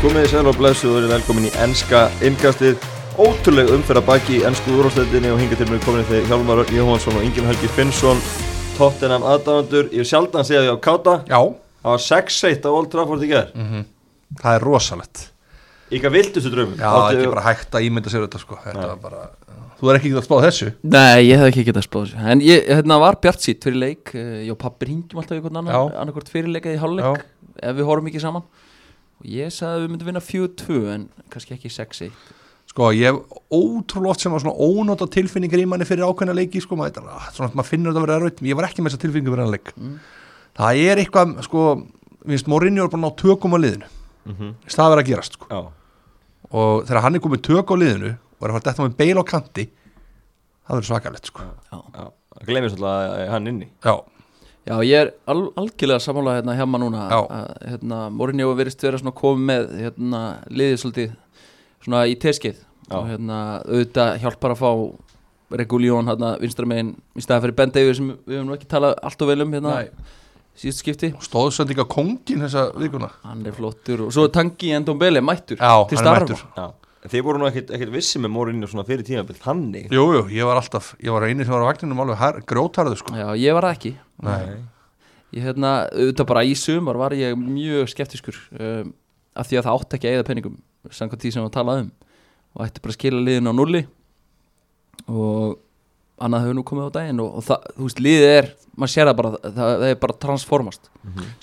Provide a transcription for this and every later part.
Komið þið sæl og blessu og verið velkomin í ennska innkastið. Ótrúleg umferð að baki í ennsku úrváðsleitinni og hinga til mig komin þegar Hjálmar Jóhansson og Ingin Helgi Finnsson Tottenham aðdánandur, ég sjaldan segja því á káta. Já, Það var 6-1 á Old Trafford í gerð það er rosalegt. Ykkar vildustu draumum Já, það er ekki bara hægt að ímynda sér þetta sko. Þetta var bara Þú er ekki ekki að spáða þessu? Nei, ég hef ekki getað spáð þessu. En ég hérna, var bjart sýtt fyrir leik. Uh, Ég og pappi ringjum alltaf í einhvern annan Já. annarkvort fyrir leik eða í hálfleik Ef við horfum ekki saman Og ég sagði að við myndum vinna 4-2 En kannski ekki 6-1 Sko, ég hef ótrúlega oft sem var svona ónóta tilfinningar í manni fyrir ákveðna leiki sko, maður, svona að maður finnur þetta að vera erfitt. Ég var ekki með þessa tilfinningar fyrir hann leik. Það er eitthvað, sko minnst Mourinho er bara að ná tökum á liðinu. Mhm. mm það verið að gerast sko. Já, og þegar hann er komið tök á liðinu og er að fara þetta með beil á kanti það verður svakalegt sko. já. Það glemir svolítið hann inni. Já, Já, ég er al algjörlega sammála hérna hjá maður núna að, hérna, Mourinho verist vera svona komið með hérna, liðið svolítið svona í teskeið Já. og hérna auðvitað hjálpar að fá Reguljón hérna vinstramegin í staði fyrir Ben Davies sem við höfum nú ekki talað allt og vel um hérna Nei. síðust skipti. Stóðsendinga kongin þessa vikuna. Hann er flottur og svo er Tangi Endombele mættur já, til starfa. Þið voru nú ekkert, ekkert vissi með Mourinho svona fyrir tímabild Hannig jú, jú, ég var alltaf, ég var eini sem var á vagninum alveg grjótarðu sko. Já, ég var ekki Nei. Ég hérna, auðvitað bara í sumar var ég mjög skeptiskur um, af því að það átti ekki að eða penningum samkvæmt því sem við talaði um. Og ætti bara að skila liðinu á nulli. Og annað hefur nú komið á daginn og, og það, þú veist, liðið er maður sér það bara, það, það er bara transformast.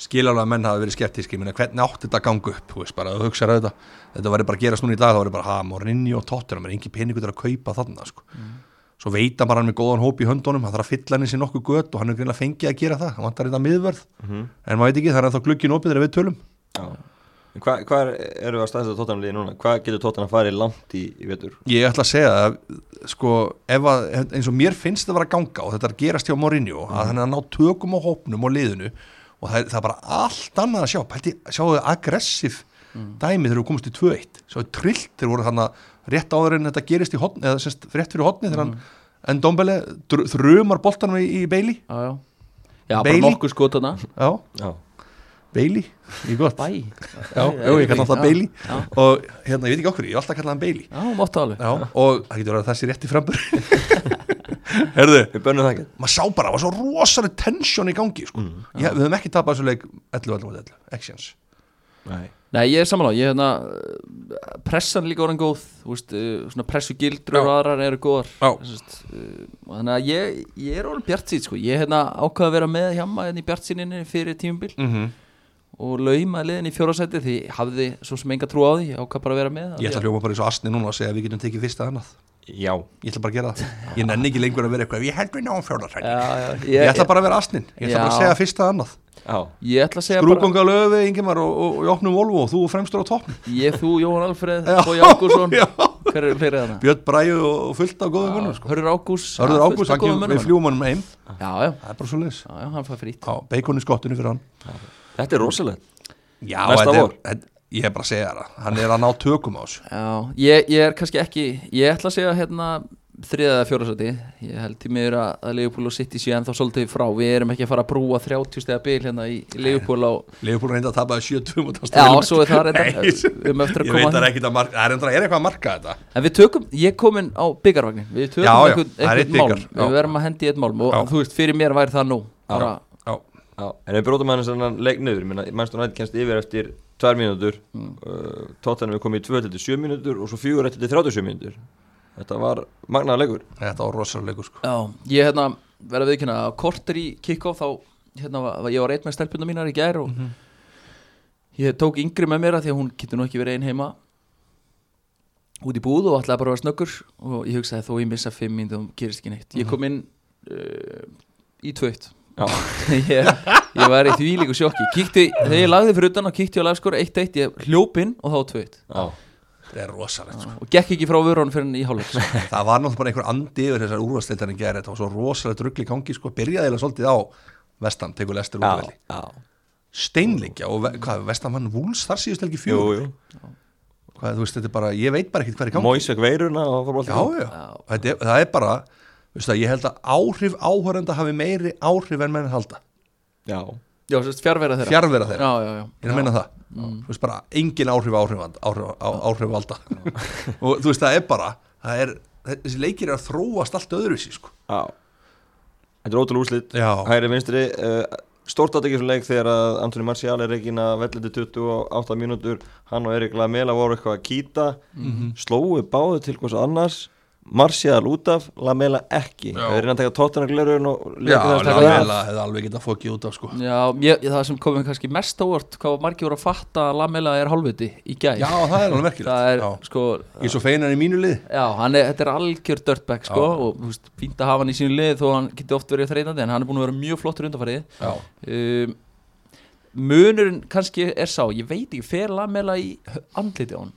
Skiljálega að menn hafa verið skeptíski menn hvernig átti þetta að ganga upp? Þú veist bara að þú hugsaður þetta. Þetta væri bara að gerast núna í dag þá væri bara ha, Morinni og Tottenham er engin peningur til að kaupa þarna sko. Svo veit hann bara hann með góðan hóp í höndunum hann þarf að fylla henni sér nokkuð gött og hann er greinlega fengið að gera það. Hann vantar þetta miðverð en maður veit ekki það er ennþá glugginn opið þegar við tölum. Já. Hvað hva eru að staðsetta Tottenham liði núna? Hvað getur Tottenham farið langt í, í vetur? ég ætla að segja að sko ef að, eins og mér finnst það að vera að ganga og þetta er að gerast hjá Mourinho að hann er að ná tökum á hópnum og liðinu og það er, það er bara allt annað að sjá. Pælti, sjáu aggressív dæmi þegar við komumst í 2-1 sjáu trillt þegar voru hann rétt áður en þetta gerist í hotni eða semst rétt fyrir hotni þegar hann en Dombele þrumar boltanum í, í Bailey. Já, já. Já, Bailey? bara nokkuð skotana já, Já. Bailey, ég gott. Bæ. Já, já, ég kann alltaf Já, Bailey. Já, og hérna, ég veit ekki okkur, ég hef alltaf kallað hann Bailey. Já máttu alveg. Já, og það getur verið að þessi rétti frambur herðu, Við bönnum það ekki. maður sá bara, það var svo rosalega tension í gangi sko. ég, við höfum ekki tapað þessu leik 11-11-11, actions Nei Nei, ég er samanlá, ég er hérna uh, pressan líka orðin góð, þú veist, uh, svona pressugildrur Já. og aðrar eru góðar. Já. Sest, uh, og þannig að ég, ég er orðin bjart síð, sko, ég er hérna ákvað að vera með hjamma hérna í bjart síninni fyrir tímubil mm -hmm. og laumaði liðin í fjórasæti því hafði svo sem enga trú á því, ég ákvað bara að vera með ég ætla að hljóma bara í svo astni núna og segja að við getum tekið fyrsta annað. Já. Ég ætla bara að gera það, ég nenni ekki lengur að vera eitthvað ég held við náum fjórðarsæti Já, já, ég, ég, ætla bara að vera astnin, ég ætla bara að Já. segja fyrsta annað Já. Ég ætla að segja bara skrúkonga löfi, Ingimar og, og, og opnum Volvo og þú fremstur á toppn Ég, þú, Jóhann Alfreð, Já. Bói Ágúrsson Já. Hver er fleiri þarna? Björn Bræðu og fullt af góðum mönnum sko. Hörður Ágús Hörður af hann kemur við fljúmanum heim. Já, já, það er bara svo leis já, já, hann fær frýtt á beikon í skottinu fyrir hann. Þetta er rosalegt. Já, þetta er- þetta- ég er bara að segja það hann er að ná tökum á þessu. Já, ég, ég er kannski ekki Ég ætla að segja hérna þriða eða fjórasæti Ég held til miður að, að Leopold og City sé ennþá svolítið frá. Við erum ekki að fara að brúa 30 stega bil hérna í Leopold á Leifupúl reynda að tapa 7-2 mútið Já, svo er það Við eftir að ég veit koma það er að að marka það er, er eitthvað að marka þetta? En við tökum, ég kom inn á byggarvagnin Við tökum Já, já, einhvern, það einhvern eitt málm. Bikar, já. Við verðum að hendi í eitt málm Og þú veist, fyrir mér væri það nú. Bara, já, Já. En við bróðum hann þennan leik niður Mannstur nætt kennst yfir eftir 2 mínútur uh, Tottenham er komið í 2 til 7 mínútur og svo 4 til 37 mínútur Þetta var magnaða leikur. Þetta var rosalega leikur sko. Já, ég hérna verða viðkynna að korter í kick-off þá hérna var, ég var reitt með stelpuna mínar í gær og ég tók yngri með mér að því að hún getur nú ekki verið einn heima út í búð og ætlaði bara að vera snöggur og ég hugsaði þó ég missa fimm mínútum gerist ekki neitt. Ég kom inn uh, í tvöitt Já. Ég, ég var í því líku sjokki. Kíkti, þegar ég lagði fyrir utan og kíkti á lagskor 1-1, ég hljóp inn og þá tvöitt Já þetta er rosalegt sko. og gekk ekki frá vörunum fyrir í hálfleik sko. það var náttúrulega bara einhver andi yfir þessar úrvarsleitarinn gerði þetta var svo rosalegt ruggli gangi sko. byrjaði eða svolítið á vestan tegur lestur Já steinleikja og ve hvað, vestan mann vúls þar síðust Jú, fjögur hvað, þú veist, þetta er bara, ég veit bara ekkert hvað er í gangi. Móisveg veiruna já, já, Þetta er, það er bara veistu, það, ég held að áhrif áhörenda hafi meiri áhrif en menn halda. Já Já, sérst fjárverða þeirra. Fjárvera þeirra, Já, já, já. Ég er að meina það þú veist bara engin áhrif áhrif, áhrif, áhrif valda. Og þú veist það er bara það er, þessi leikir er að þróast allt öðruvísi sko. Já. Þetta er ótrúlega úslit já, Hægri vinstri uh, Stórt átekið fyrir leik þegar að Antoni Marcial er reikin að velliti 28 mínútur. Hann og Erik Lamela voru eitthvað að kýta. Mhm. Slóu báðu til hvers annars Marcial út af, Lamela ekki. Já. Það er reyna að taka tóttan og glerun og já leika þess að taka það Lamela hefði alveg getað fókið út af sko. Já, ég, það sem komið kannski mest ávart hvað margir voru að fatta að Lamela er hálfviti í gæð já, það er alveg merkilegt. Er, sko ég er svo feinan í mínu lið. Já, hann er, þetta er algjör dirtbag sko, og þú veist, fínt að hafa hann í sínu lið þó hann geti oft verið þreytandi en hann er búin að vera mjög flottur undanfarið. Já, um, Munurinn kannski er sá, ég veit ekki fer Lamela í andliti á hann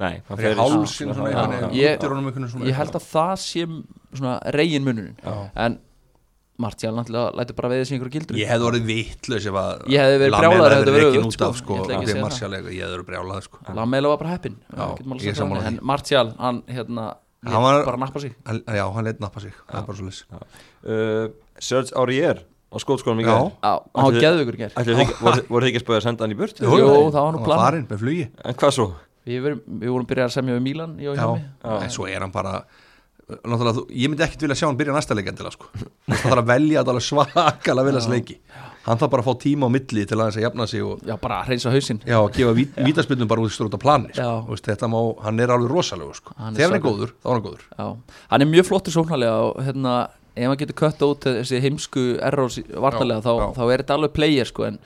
Nei, hann fyrir hálsin svona já. veginn, Ég- svona Ég held að það sé svona reygin munurinn Já. en Martial náttúrulega lætur bara veðið sig einhverju gildur Ég hefði orðið vitlaus ef að Ég hefði verið brjálaður ef hefði verið öfugt, út af sko. sko, Ég ekki það. Ég hefði verið brjálað sko. Lamela var bara heppin ég það. En Martial, hann hérna Hann lét var- bara nappa sig Já, hann leitt nappa sig, það er bara svo leys uh, Serge Aurier á skótskónum í gær Ætli þið ekki- voru- þið ekki að spöða að senda hann í burt? Jú, það var nú Hann plan. farinn með flugi En hvað svo? Við, verum, við vorum byrjað að semja við Mílan ég og Já, Hjálmi en svo er hann bara Náttúrulega, þú- ég myndi ekkit vilja sjá hann byrja næsta leik endilega sko. það þarf að velja alveg svakalega vilja leiki. Hann þarf bara að fá tíma á milli til aðeins að jafna sig og Já, bara að hreinsa hausinn. Já, að gefa vít, vítaspilnum bara út á plani sko. Þetta má, hann er alveg rosalegu sko. Hann er þegar hann er góður, þá er hann góður. Já, hann er mjög flottur sóknarlega og hérna, ef hann getur kött út þessi heimsku errors vartalega Já, þá, já. þá er þetta alveg player sko en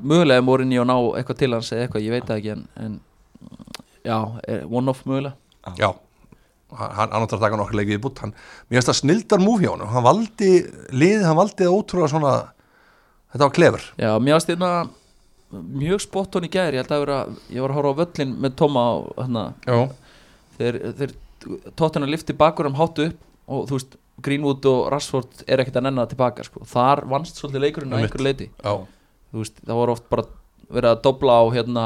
mögulega er morinni að ná eitthvað til hans eða eitthvað, ég veit það ekki en, en já, er one off mögulega? Já, hann, hann áttur að taka nokkur leikið í bútt. Hann, mér finnst það snildar múf hjá hann hann valdi, liðið hann valdi það ótrúlega svona þetta var klefur Já, mér varst hérna mjög spott hún í gæri, ég held að vera ég var að horfa á völlin með Tóma og já, þeir, þeir tóttina lifti bakur um hátu upp og þú veist, Greenwood og Rashford er ekkert að nenna það tilbaka sko. þar vannst svolítið leikurinn að Einmitt. einhverju leiti þú veist, það var oft bara verið að dobla á hérna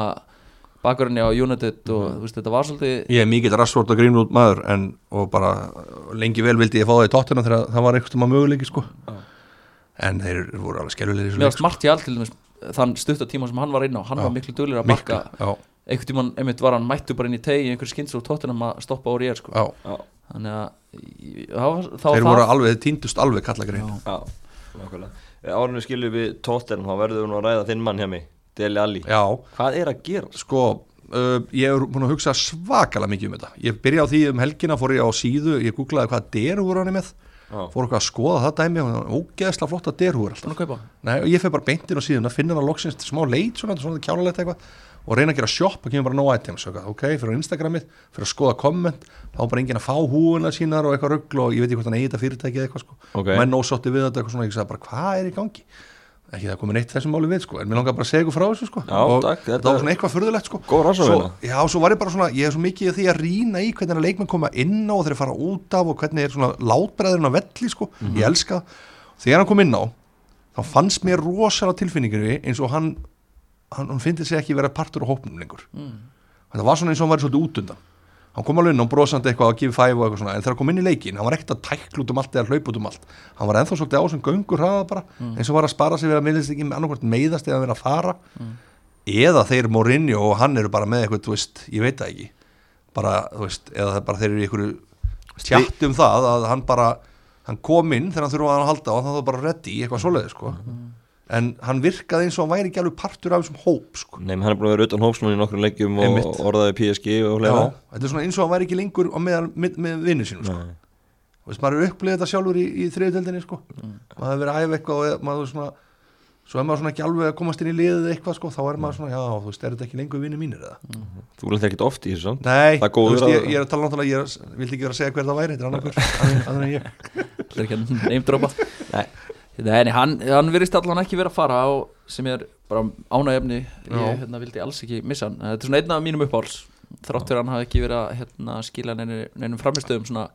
bakurinni á United og þú veist, þetta var svolítið ég er mikið rassvort og grínút maður en, og bara lengi vel vildi ég fá það í tóttina þegar það var einhvers tíma möguleiki sko. en þeir voru alveg skelvilegir í þessu mér leik, varst Martial til dæmis þann stuttartíma sem hann var inn á, hann Já. var miklu duglir að já, einhvern tíman, einmitt var hann mættu bara inn í tegi í einhverju skynns og tóttina að stoppa úr ég sko. þannig að í- þá, var- þá var þeir það voru alveg, þeir týndust alveg kalla grein Já. já, nákvæmlega. Árinu skilur við tóttenum, þá verðum við nú að ræða þinn mann hjá mig Deli Alli. Já, Hvað er að gera? sko uh, ég er búin að hugsa svakalega mikið um þetta. Ég byrja á því um helgina, fór ég á síðu ég googlaði hvað derhúur hann er með. Já, fór okkar að skoða það dæmi og það var ógeðslega flotta derhúur alltaf. Búin að kaupa? Nei, og ég fer bara beintin á síðuna, finna hann loksins smá leit, svona, svona kjálulegt eitthvað og reyna að gera shop og kemur bara no items ok, fyrir á Instagramið, fyrir að skoða komment þá er bara enginn að fá húuna sínar og eitthvað ruggl og ég veit ekki hvort hann eigi þetta fyrirtæki eða eitthvað sko. Ok. menn ósótti við þetta eitthvað svona, ég sagði bara hvað er í gangi ekki það komið neitt þessum máli við sko, en mér langar bara að segja ykkur frá þessu sko. Já, og takk, þetta- var svona eitthvað furðulegt sko. Svo- já, svo var ég bara svona, ég er svo mikið í því að rýna í hvernig að leikmenn koma inn á og þeir fara út af og hvernig er svona látbreðurinn á velli sko, Mhm. ég elska það. þegar hann kom inn á þá fannst mér rosalega tilfinningur eins og hann hann, hann fyndi sig ekki vera partur á hópnum lengur mm. þetta var svona eins og hann væri svolítið út undan hann kom alveg inn og brosandi eitthvað að gefa fæf og eitthvað svona en þegar hann kom inn í leikin, hann var ekkert að tækla út um allt eða hlaupa út um allt, hann var ennþá svolítið á sem göngur hraða bara, eins og var að spara sig við að minnist ekki annarkvort meiðast eða vera að fara. Eða þeir Mourinho og hann eru bara með eitthvað, þú veist, ég veit það ekki. Bara, þú veist, eða bara þeir eru í einhverju tjatt um það að hann bara, hann kom inn þegar hann þurfa að halda og hann en hann virkaði eins og hann væri ekki alveg partur af þessum hóp sko. Nei, hann er búin að vera utan hóps núna í nokkrum leikjum og Einmitt. orðaði PSG og Já, fleira þetta er svona eins og hann væri ekki lengur á meðal, með, með vinnu sínum sko. Nei. Þú veist, maður er upplifið þetta sjálfur í, í þriðutöldinni sko. maður hefur verið að æfa eitthvað og maður er svona svo er maður svona ekki alveg að komast inn í liðið eitthvað sko, þá er maður svona, já, þú veist, er þetta ekki lengur vinnu mínir eða? Þú lengt ekkert oft í þessu. Nei, þú veist, að- ég, ég er að tala náttúrulega, ég vildi ekki vera að segja hver það væri, þetta er annarkur, annar en ég ekki að Nei. Nei, hann, hann virðist allan ekki vera að fara á sem er bara ánægefni Já. ég hérna, vildi alls ekki missa hann þetta er svona einn af mínum uppáhalds þrátt fyrir að hann hafi ekki verið að hérna, skila neinum framistöðum svona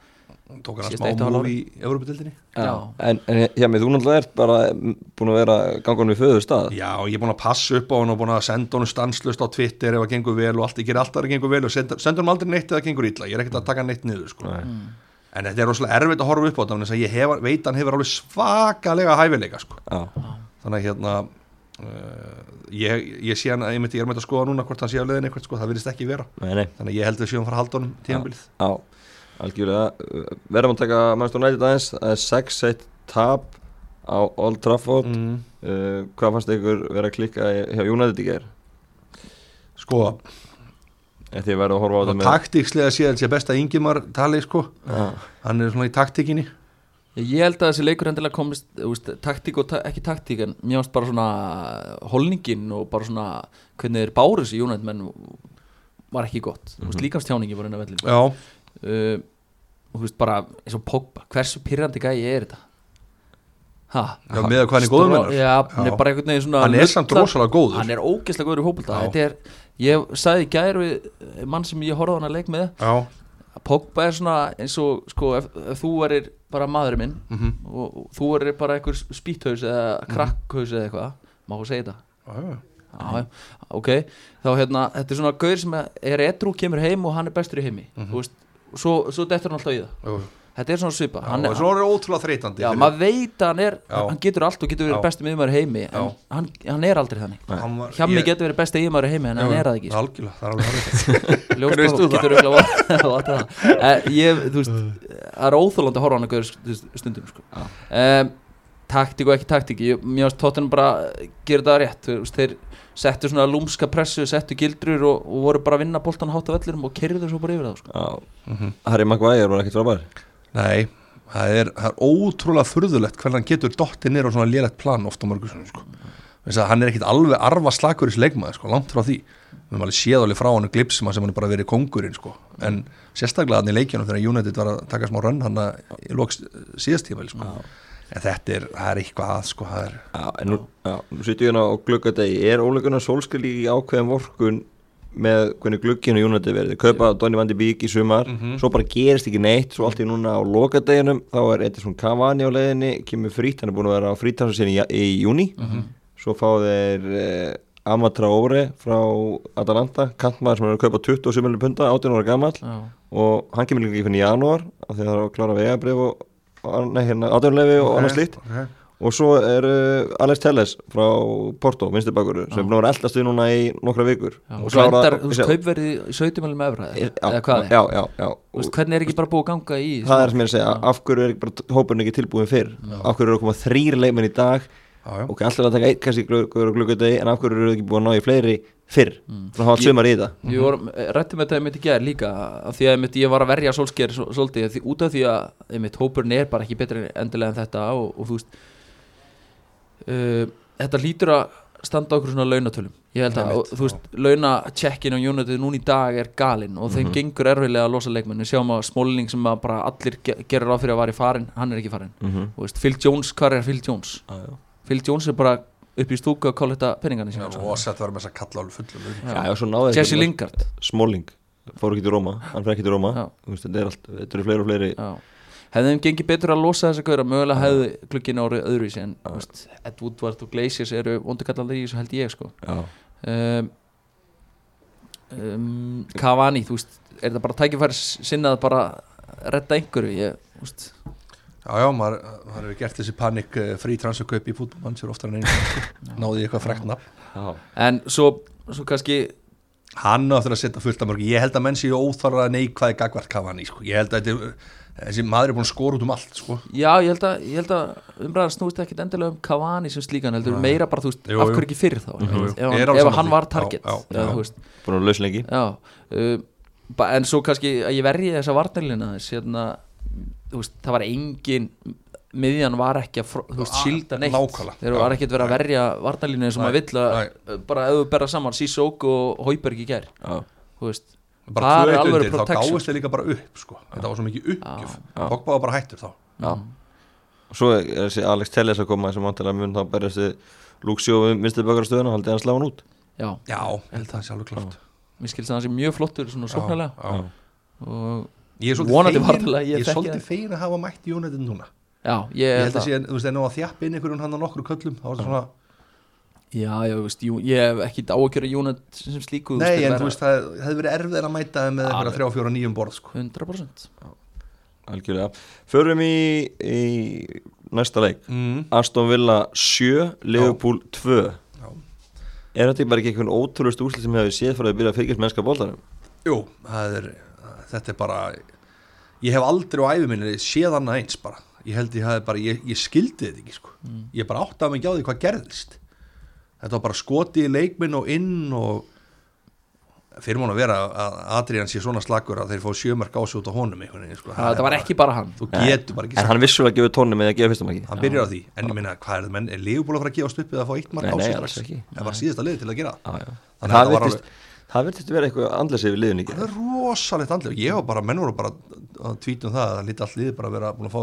tók hann að smá múl í Evropadeildinni Já. En, en hjá mig, þú náttúrulega ert bara búin að vera gangan við föður stað Já, ég er búin að passa upp á hann og búin að senda hann stanslust á Twitter ef það gengur vel og allt, ég ger alltaf að það gengur vel og senda, senda hann aldrei neitt ef það gengur illa, ég er ekkert að taka neitt niður sko. Nei. En þetta er rosalega erfitt að horfa upp á þetta þess að ég hef, veit hann hefur alveg svakalega hæfileika sko. Þannig að hérna uh, ég, ég sé hann að ég myndi, ég er með að skoða núna hvort hann sé á leiðin eitthvað, sko, það virðist ekki vera. Nei, nei, þannig að ég held að við séum að fara að halda honum tíðanbilið já, algjörlega. Uh, Verðum að taka Manchester United aðeins. Það er 6-1 tap á Old Trafford. Mm. uh, Hvað fannst ykkur vera að klikka hjá United í gær? sko, Því að verða að horfa á þetta með taktíkslega sé að sé best að Ingimar tali sko, Já, hann er svona í taktíkinni. Ég held að þessi leikur endilega komist úst, taktík og ta ekki taktík en mér finnst bara svona holningin og bara svona hvernig þeir báru þessi United menn var ekki gott. Mm. -hmm. líkamstjáningi voru inn á vellin já, uh, og þú veist bara eins og Pogba hversu pyrrandi gæi er þetta? Ha, já með að hvað hann er góður já, hann Já. er bara einhvern veginn svona hann er samt rosalega góður. Hann er ógeðslega góður í Já. þetta er, ég sagði í gær við mann sem ég horfði hann að leik með já, Pogba er svona eins og sko ef, ef þú erir bara maðurinn minn mhm, og, og þú erir bara einhver spýthaus eða krakkhaus eða eitthvað má þú segja þetta já, ok, þá hérna þetta er svona gaur sem er edru, kemur heim og hann er bestur í heimi. Mhm. þú veist, svo, svo dettur hann alltaf í það. Þetta er svona svipa Já, hann, er það ótrúlega þreytandi já, maður veit að hann er Já. hann getur allt og getur verið besti miðumæður í heimi en hann, hann er aldrei þannig. Hann var- Hjammi ég- getur verið besti miðumæður í heimi en hann Já, er það ekki sko. algjörlega, það er alveg horrið Ljóst Hvernig veist þú og getur auðvitað Eh, ég, þú veist, það er óþólandi að horfa á hann að gauður stundum sko. um, taktík og ekki taktík ég, mér finnst tóttunum bara gera það rétt þú veist, þeir settu svona lúmska pressu settu gildrur og, og voru bara að vinna boltan hátt á vellurum og kerðu svo bara yfir það sko. Mhm. Harry Maguire var ekkert frábær Nei, það er, það er ótrúlega furðulegt hvernig hann getur dottið nýr á svona lélegt plan ofta mörgur svona, sko. Hann er ekkit alveg arfa slakur í þessu leikmaði, sko, langt frá því. Við erum alveg séð alveg frá hann glipsima sem hann er bara verið kongurinn, sko, en sérstaklega hann í leikjunum þegar United var að taka smá rönn hann í loks síðastífæli, sko. En þetta er, er eitthvað að, sko það er, Já, en nú, já, nú sýttu hérna á gluggadegi. Er óleikuna sólskil í ákveðin vorkun með hvernig glugginu United verði. Kaupa Donny van de Beek í sumar. Svo bara gerist ekki neitt. Svo allt í núna á lokadeginum þá er eitthvað svona Cavani á leiðinni kemur frýtt, hann er búin að vera á frýttansu sinni í, í júni svo fá þeir eh, Amatra Óre frá Atalanta kantmaður sem er að kaupa 27 miljonar punta 18 ára gamall. Já. og hann kemur líka ekki fyrir í janúar af því að það er að klára vegabrif og, og nei, hérna, átjónulefi og annað slíkt. okay. Og svo er uh, Alex Telles frá Porto, vinstibakur sem er búin að vera eldast við núna í nokkra vikur. Já, og svo endar, þú veist, kaupverði í 17 miljonum evra já, eða hvað? er já, já, já. Þú veist, hvernig er ekki bara búið að ganga í það er sem ég er að segja, af hverju er ekki bara hópurinn ekki tilbúin fyrr, af hverju eru að koma þrýr leikmenn í dag? Já, já. og alltaf að taka eitt kannski gluggudegi en af hverju eru ekki búin að ná í fleiri fyrr? Frá að hafa sumar í þetta. Við vorum, rættum þetta einmitt í gær líka af því að ég var að verja sólsker svolítið út af því að hópurinn er bara ekki betri endilega en þetta og, og þú veist uh, þetta lítur að standa okkur svona launatölum. Ég held að, og, þú veist, launacheckin á United núna í dag er galinn og þeim gengur erfilega að losa leikmenn. Við sjáum að Smalling sem að bara allir ge gerir á fyrir að vara í farin, hann er ekki farin mm -hmm. Þú veist, Phil Jones, hvað er Phil Jones? Phil Jones er bara upp í stúku að kála þetta peningana sína sko. og sett verður með þess að kalla alveg fullum Jesse Lingard. Smalling, fór ekki til Róma hann fyrir ekki til Róma. Er þetta eru fleiri og fleiri Já. Hefði þeim gengið betur að losa þessa gauðra mögulega hefði glugginn árið öðruvísi en Ed Woodward og Glaciers eru vondukallar í þessu held ég sko. Já, um, um, Cavani, þú veist er það bara tækifæri sinnað bara að redda einhverju? Ég, veist, Já, já, maður, maður hefur gert þessi panik uh, frí transferkaup í fútbolmann sér oftar en einu sko. náði eitthvað já. en svo, svo kannski Hann á eftir að setja fullt af mörg Ég held að menn séu óþarra neikvæði gagvart Cavani sko. Ég held að þetta, þessi maður er búin að skora út um allt sko. Já, ég held að, ég held að umræðar snúist ekkit endilega um Cavani sem slíkan heldur Nei. meira bara, þú veist, Jú, af hverju ekki fyrir þá Jú, jú. ef, ef sammála hann var target búin að lausa lengi já uh, ba- en svo kannski að ég verji þessa varnarlina þess, hérna, það var engin miðjan var ekki að þú veist, Ah, sílda neitt. nákvæmlega. þeir var ekki að vera að verja varnarlinu eins og maður vill að bara ef berra saman Sissók og Hauberg í gær. Já, þú veist, bara Það er 2-1 alvöru undir, þá gáðist þeir líka bara upp sko. þetta var svo mikið uppgjöf. Pogba var bara hættur þá já. og svo er þessi Alex Telles að koma sem vantilega mun þá berjast við Luxio vinstið bakar stöðuna, haldið hann slá hann út já, Já, held að það sé alveg klart mér skilst að það sé mjög flottur svona sóknarlega Já, já. og Ég er svolítið Vonandi fegin, ég er svolítið það. fegin að hafa mætt í United núna já, ég, Ég held held að sé, þú veist, en á að þjappa inn einhverjum hann á nokkru köllum þá var það svona, Já, já, þú veist, jú, ég hef ekki ákjöru Jónat sem slíku nei, en þú veist, það hefði verið erfið að mæta þeim með einhverja þrjá, fjóra, nýjum borð sko. 100% algjörlega förum í, í næsta leik mm. Aston Villa 7, Liverpool 2 Já. Er þetta bara ekki einhvern ótrúlust úrslit sem hefur séð fyrir að byrja að fylgjast mennska bóltanum? Jú, það er, þetta er bara ég hef aldrei á æfuminni séð annað eins bara ég held ég hafi bara, ég, ég skildi þetta ekki sko. ég bara áttaði mig ekki á því hvað gerðist þetta var bara skoti í leikminn og inn og fyrir mánu að vera að Adrian sé svona slagur að þeir fá sjömark ásjótt á honum einhvern veginn sko. það var ekki bara hann. Þú getur bara ekki En hann vissulega gefur tónni með að gefa fyrstum ekki hann byrjar á því, en ég minna, hvað er það menn er Leopold að fara að gefa stuppið að fá eitt mark ekki. það var síðasta liði til að gera. Já, já. Að það það virtist vera eitthvað andlesið við liðun ekki það er rosalegt andlega, ég var bara, menn voru bara að tvítum það, það líti allt liði bara að vera búin að fá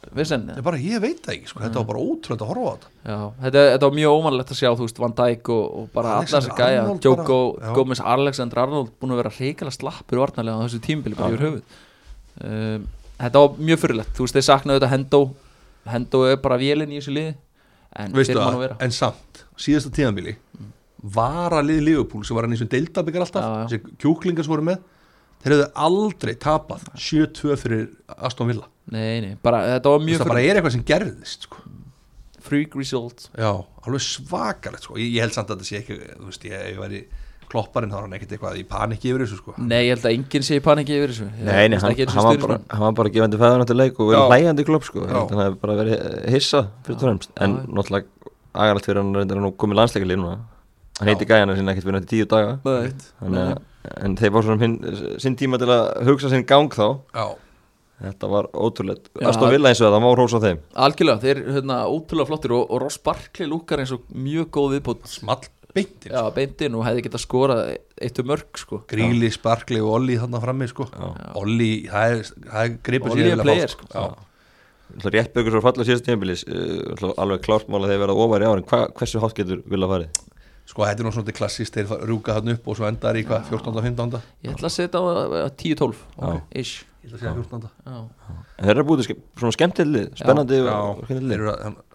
sko. bara Ég bara, ég veit það ekki, sko. þetta var bara ótrúlega að horfa á þetta. Já, þetta, þetta var mjög ómanlegt að sjá þú veist Van Dijk og, og bara alla Alexander þessi gæja Arnold Joko, bara, já. Gómez, Alexander Arnold búin að vera reykjala slappur varnarlega á þessu tímbili bara yfir höfuð. Um, Þetta var mjög fyrirlegt, þú veist þeir saknaðu þetta Hendo. Hendo er bara vélinn í þessu liði en Veistu fyrir mann að vera. en samt, síðasta tíðanbili var að liði Liverpool sem var hann eins og deildabikar alltaf, þessi kjúklingar sem voru með þeir hefðu aldrei tapað 7-2 fyrir Aston Villa Nei, nei, bara þetta var mjög það bara er eitthvað sem gerðist sko. Freak result já, alveg svakalegt sko. ég, ég held samt að þetta sé ekki þú veist, ég, ég væri klopparinn þá er hann ekkert eitthvað í panikki yfir þessu sko. Nei, ég held að enginn sé í panikki yfir þessu Nei, nei, hann, hann, var bara, hann var bara gefandi fæðan til leik og verið Já. hlæjandi klubb sko. Hann hefði bara verið hissa fyrir törnumst en Já. náttúrulega agalegt fyrir hann reyndar að nú komið landsleikalið núna hann heiti gæjana sinna ekkert fyrir nætti tíu daga Nei. Þannig að- en þeir var svona sinn tíma til að hugsa sinn gang þá. Já, þetta var ótrúlegt. Já. Aston Villa eins og það, má hrósa þeim. Algjörlega, þeir er hérna, ótrúlega flottir og, og Ross Barkley lúkar eins og mjög góð viðbútt small beintin Já, beintinn og hefði getað skorað eittu mörg sko. Gríli, Sparkli og Olli þarna frammi sko. Olli, það er, er gripur Olli er player, sko. já. Það rétt byggur svo falla síðast tímabilis uh, alveg klárt mál að þeir verða ofar í árin Hva, hversu hátt getur vilja farið? Sko þetta er nú svona klassist þeir rúka hann upp og svo endar í hvað 14. og 15. Ég ætla að setja á uh, 10-12 Já. ish. Ég ætla að segja 14. Já, En þeir eru búið svona skemmtilið, spennandi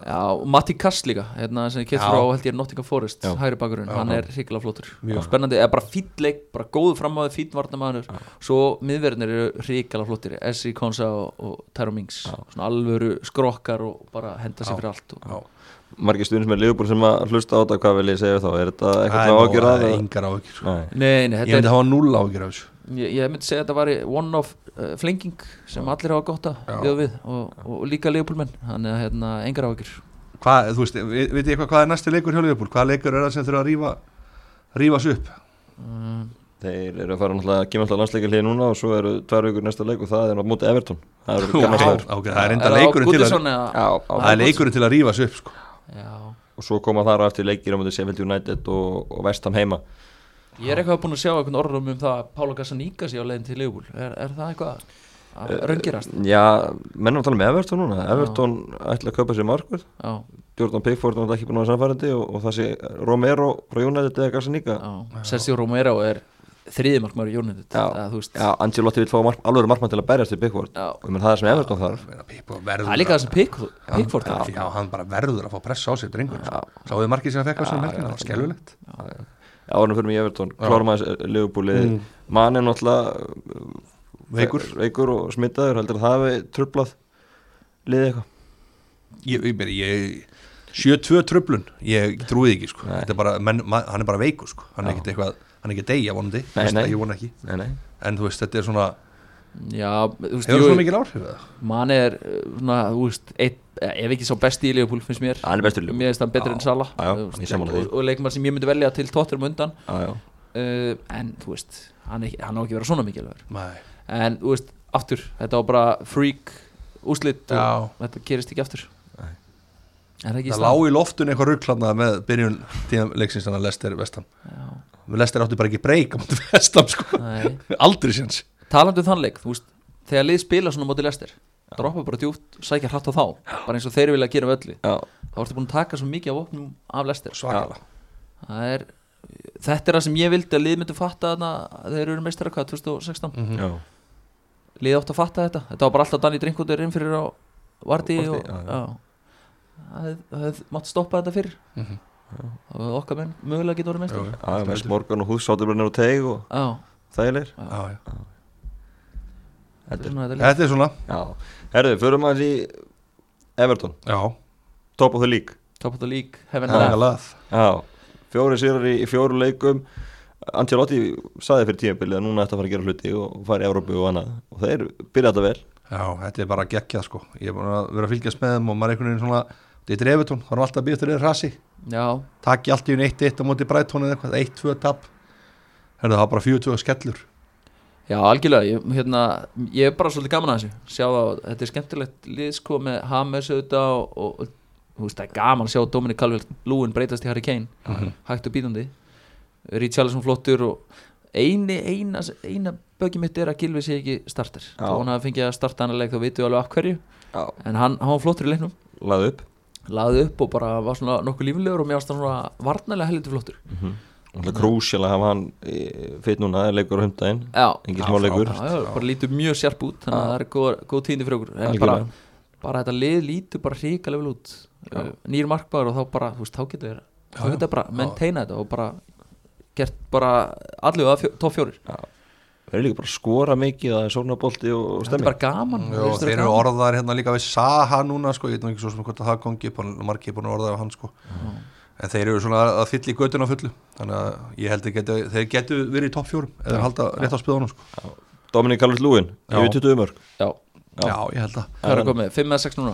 Já, og Matti Kass líka hérna, sem ég kett frá held ég er Nottingham Forest Já. hægri bakurinn, hann er hrikalega flottur. Spennandi, eða bara fýtt leik, bara góðu framáði fýtt varnamæður, svo miðverðinir eru hrikalega flottir, Esri Konsa og, og Tyro Mings, svona alvöru skrokkar og bara henda sér fyrir allt og, já. Margir stundins með Liverpool sem að hlusta á þetta hvað vil ég segja þá, er þetta eitthvað er ágjur að það er engar sko. Nei, Nei, nei, ég þetta myndi er, hafa null áhyggjur af þessu. Ég, ég myndi segja að þetta var one of uh, flenging sem allir hafa gott að við við og, og líka leifbúlmenn, þannig að hérna, engar áhyggjur. Hvað, þú veist, veit ég eitthvað hvað er næsti leikur hjá Liverpool? Hvaða leikur er það sem þurfa að rífa rífa sig upp? Um, þeir eru að fara náttúrulega að kemja alltaf landsleikar hlið núna og svo eru tvær vikur næsta leik og það er móti Everton. Það eru gaman Já, slagur ok, það er enda leikurinn til að á- það er leikurinn til að rífa sig upp sko. Já, og svo koma þar á eftir leikir á móti Sheffield United og, og Vestham heima. Ég er eitthvað búin að sjá einhvern orðum um það að Pála Gassaníka sé á leiðin til Liverpool. Er, er það eitthvað að raungirast? Já, mennum að tala með Everton núna. Everton ætla að kaupa sér markvörð. Já, Jordan Pickford er ekki búin að vera samfærandi og, og það sé Romero frá United eða Garsaníka já. Sergio Romero er í Já. þú veist, Já, Angelotti vil fá mark, alveg markmann til að berjast við Pickford Já. og ég menn það er sem Everton þarf Það er líka það sem Pick, Pickford já, þarf. já, hann bara verður að fá pressa á sig drengur Já. sáðu markið sem hann fekk á sinni melkina, það var skelvilegt Árum fyrir mig í Everton, Já. klárum aðeins Liverpoolið, Mm. mann er náttúrulega veikur veikur og smittaður, heldur að það hafi trublað liðið eitthvað ég, ég, ég, ég 7-2 tröflun, ég trúið ekki sko. Nei. Þetta er bara, menn, ma, hann er bara veikur sko. hann er Já. ekkert eitthvað, hann er ekki að deyja vonandi, Nei, nei. það, ég vona ekki. Nei, nei, en þú veist, þetta er svona Já, þú veist, hefur jú, svona mikil áhrif eða? mann er uh, svona, þú veist, eitt, ef ekki svo besti í Liverpool finnst mér. Hann er bestur í Liverpool. Mér finnst hann betri Já. en Salah. Já, já, þú veist, ég sammála því. og, leikmann sem ég myndi velja til tóttur um undan. Já, já, uh, en þú veist, hann, ekki- hann á ekki að vera svona mikilvægur Nei. en þú veist, aftur, þetta var bara freak úslit og þetta gerist ekki aftur. Nei. Er það það lág í loftun eitthvað rugglanna með byrjun tíðan leiksins þannig að Lester Vestam Já, Lester átti bara ekki breyka mútið Vestam sko. nei. Aldrei séns. Talandi um þann leik, þú veist, þegar lið spila svona móti lestir droppa bara djúpt, sækja hratt á þá bara eins og þeir vilja gera völli já, þá ertu búin að taka svo mikið af opnum af lestir er þetta er það sem ég vildi að lið myndi fatta þarna að þeir eru meistara hvað, 2016 Mhm. já. Lið átt að fatta þetta, þetta var bara alltaf Danny Drinkundur inn fyrir á Vardí, og já, já. já. það hef- það hefði mátt stoppa þetta fyrir. Mhm. Það hefði okkar menn mögulega getur orðið jú. Já, með Morgan og Hús sáttur bara nefnir og teig og þægilegir. Þetta er svona þetta líka Þetta er svona. Já, herðu, förum aðeins í Everton, Já, top of the league. Top of the league, heaven and earth. fjóri sigrar í, í fjóru leikum. Ancelotti saði fyrir tímabilið að núna ætti að fara að gera hluti og fara í Európu og annað. Og þeir byrja þetta vel. Já, þetta er bara geggjað sko. Ég er búin að vera að fylgjast með þeim og maður er einhvern veginn svona Þetta er Evertón, það er alltaf að býja eftir þeirra rasi. Já, Takki allt í unni 1-1 á móti Brighton eða eitthvað 1-2 tap. Það var bara 4-2 skellur. Já, algjörlega ég, hérna, ég er bara svolítið gaman að þessu. Sjá það, þetta er skemmtilegt lið sko með Hames auðvitað og, og, og þú veist, það er gaman að sjá Dominic Calvert-Lúin breytast í Harry Kane. Mhm. hægt og bítandi. Richarlison flottur og eini, eina, eina böggi mitt er að Gilvi sé ekki starter. Þá hann hafi fengið að starta hann að leik þá vitum við alveg af hverju. Já, en hann, hann var flottur í leiknum. Laði upp laði upp og bara var svona nokkuð líflegur og mér varst hann svona varnarlega heldur flottur. Það er krúsjál að hafa hann fyrir núna, það er leikur á hundaginn já, engin Já, smá leikur já, já, bara lítur mjög sjarp út þannig að það er góð, góð tíðindi fyrir okkur. Bara, bara þetta lið lítur bara ríkalega vel út. Uh, nýr markbæður og þá bara, þú veist, þá getur þér þá Já, getur þér bara maintaina þetta og bara gert bara allir að fjó, top fjórir Það er líka bara að skora mikið, það er sónabolti og, og þetta er stemmi bara gaman. Jó, þeir er eru orðar hérna líka við Saha núna sko, ég veit nú ekki svo sem hvort að það upp margir er búin að orða af hann sko. En þeir eru svona að fylla í göttuna fullu. Þannig að ég held að getu, þeir getu verið í topp fjórum eða halda rétt á spöðunum sko. Dominik Calvert Lúin, yfir 20 mörg já, Já. Já, ég held að það er komið, 5 eða 6 núna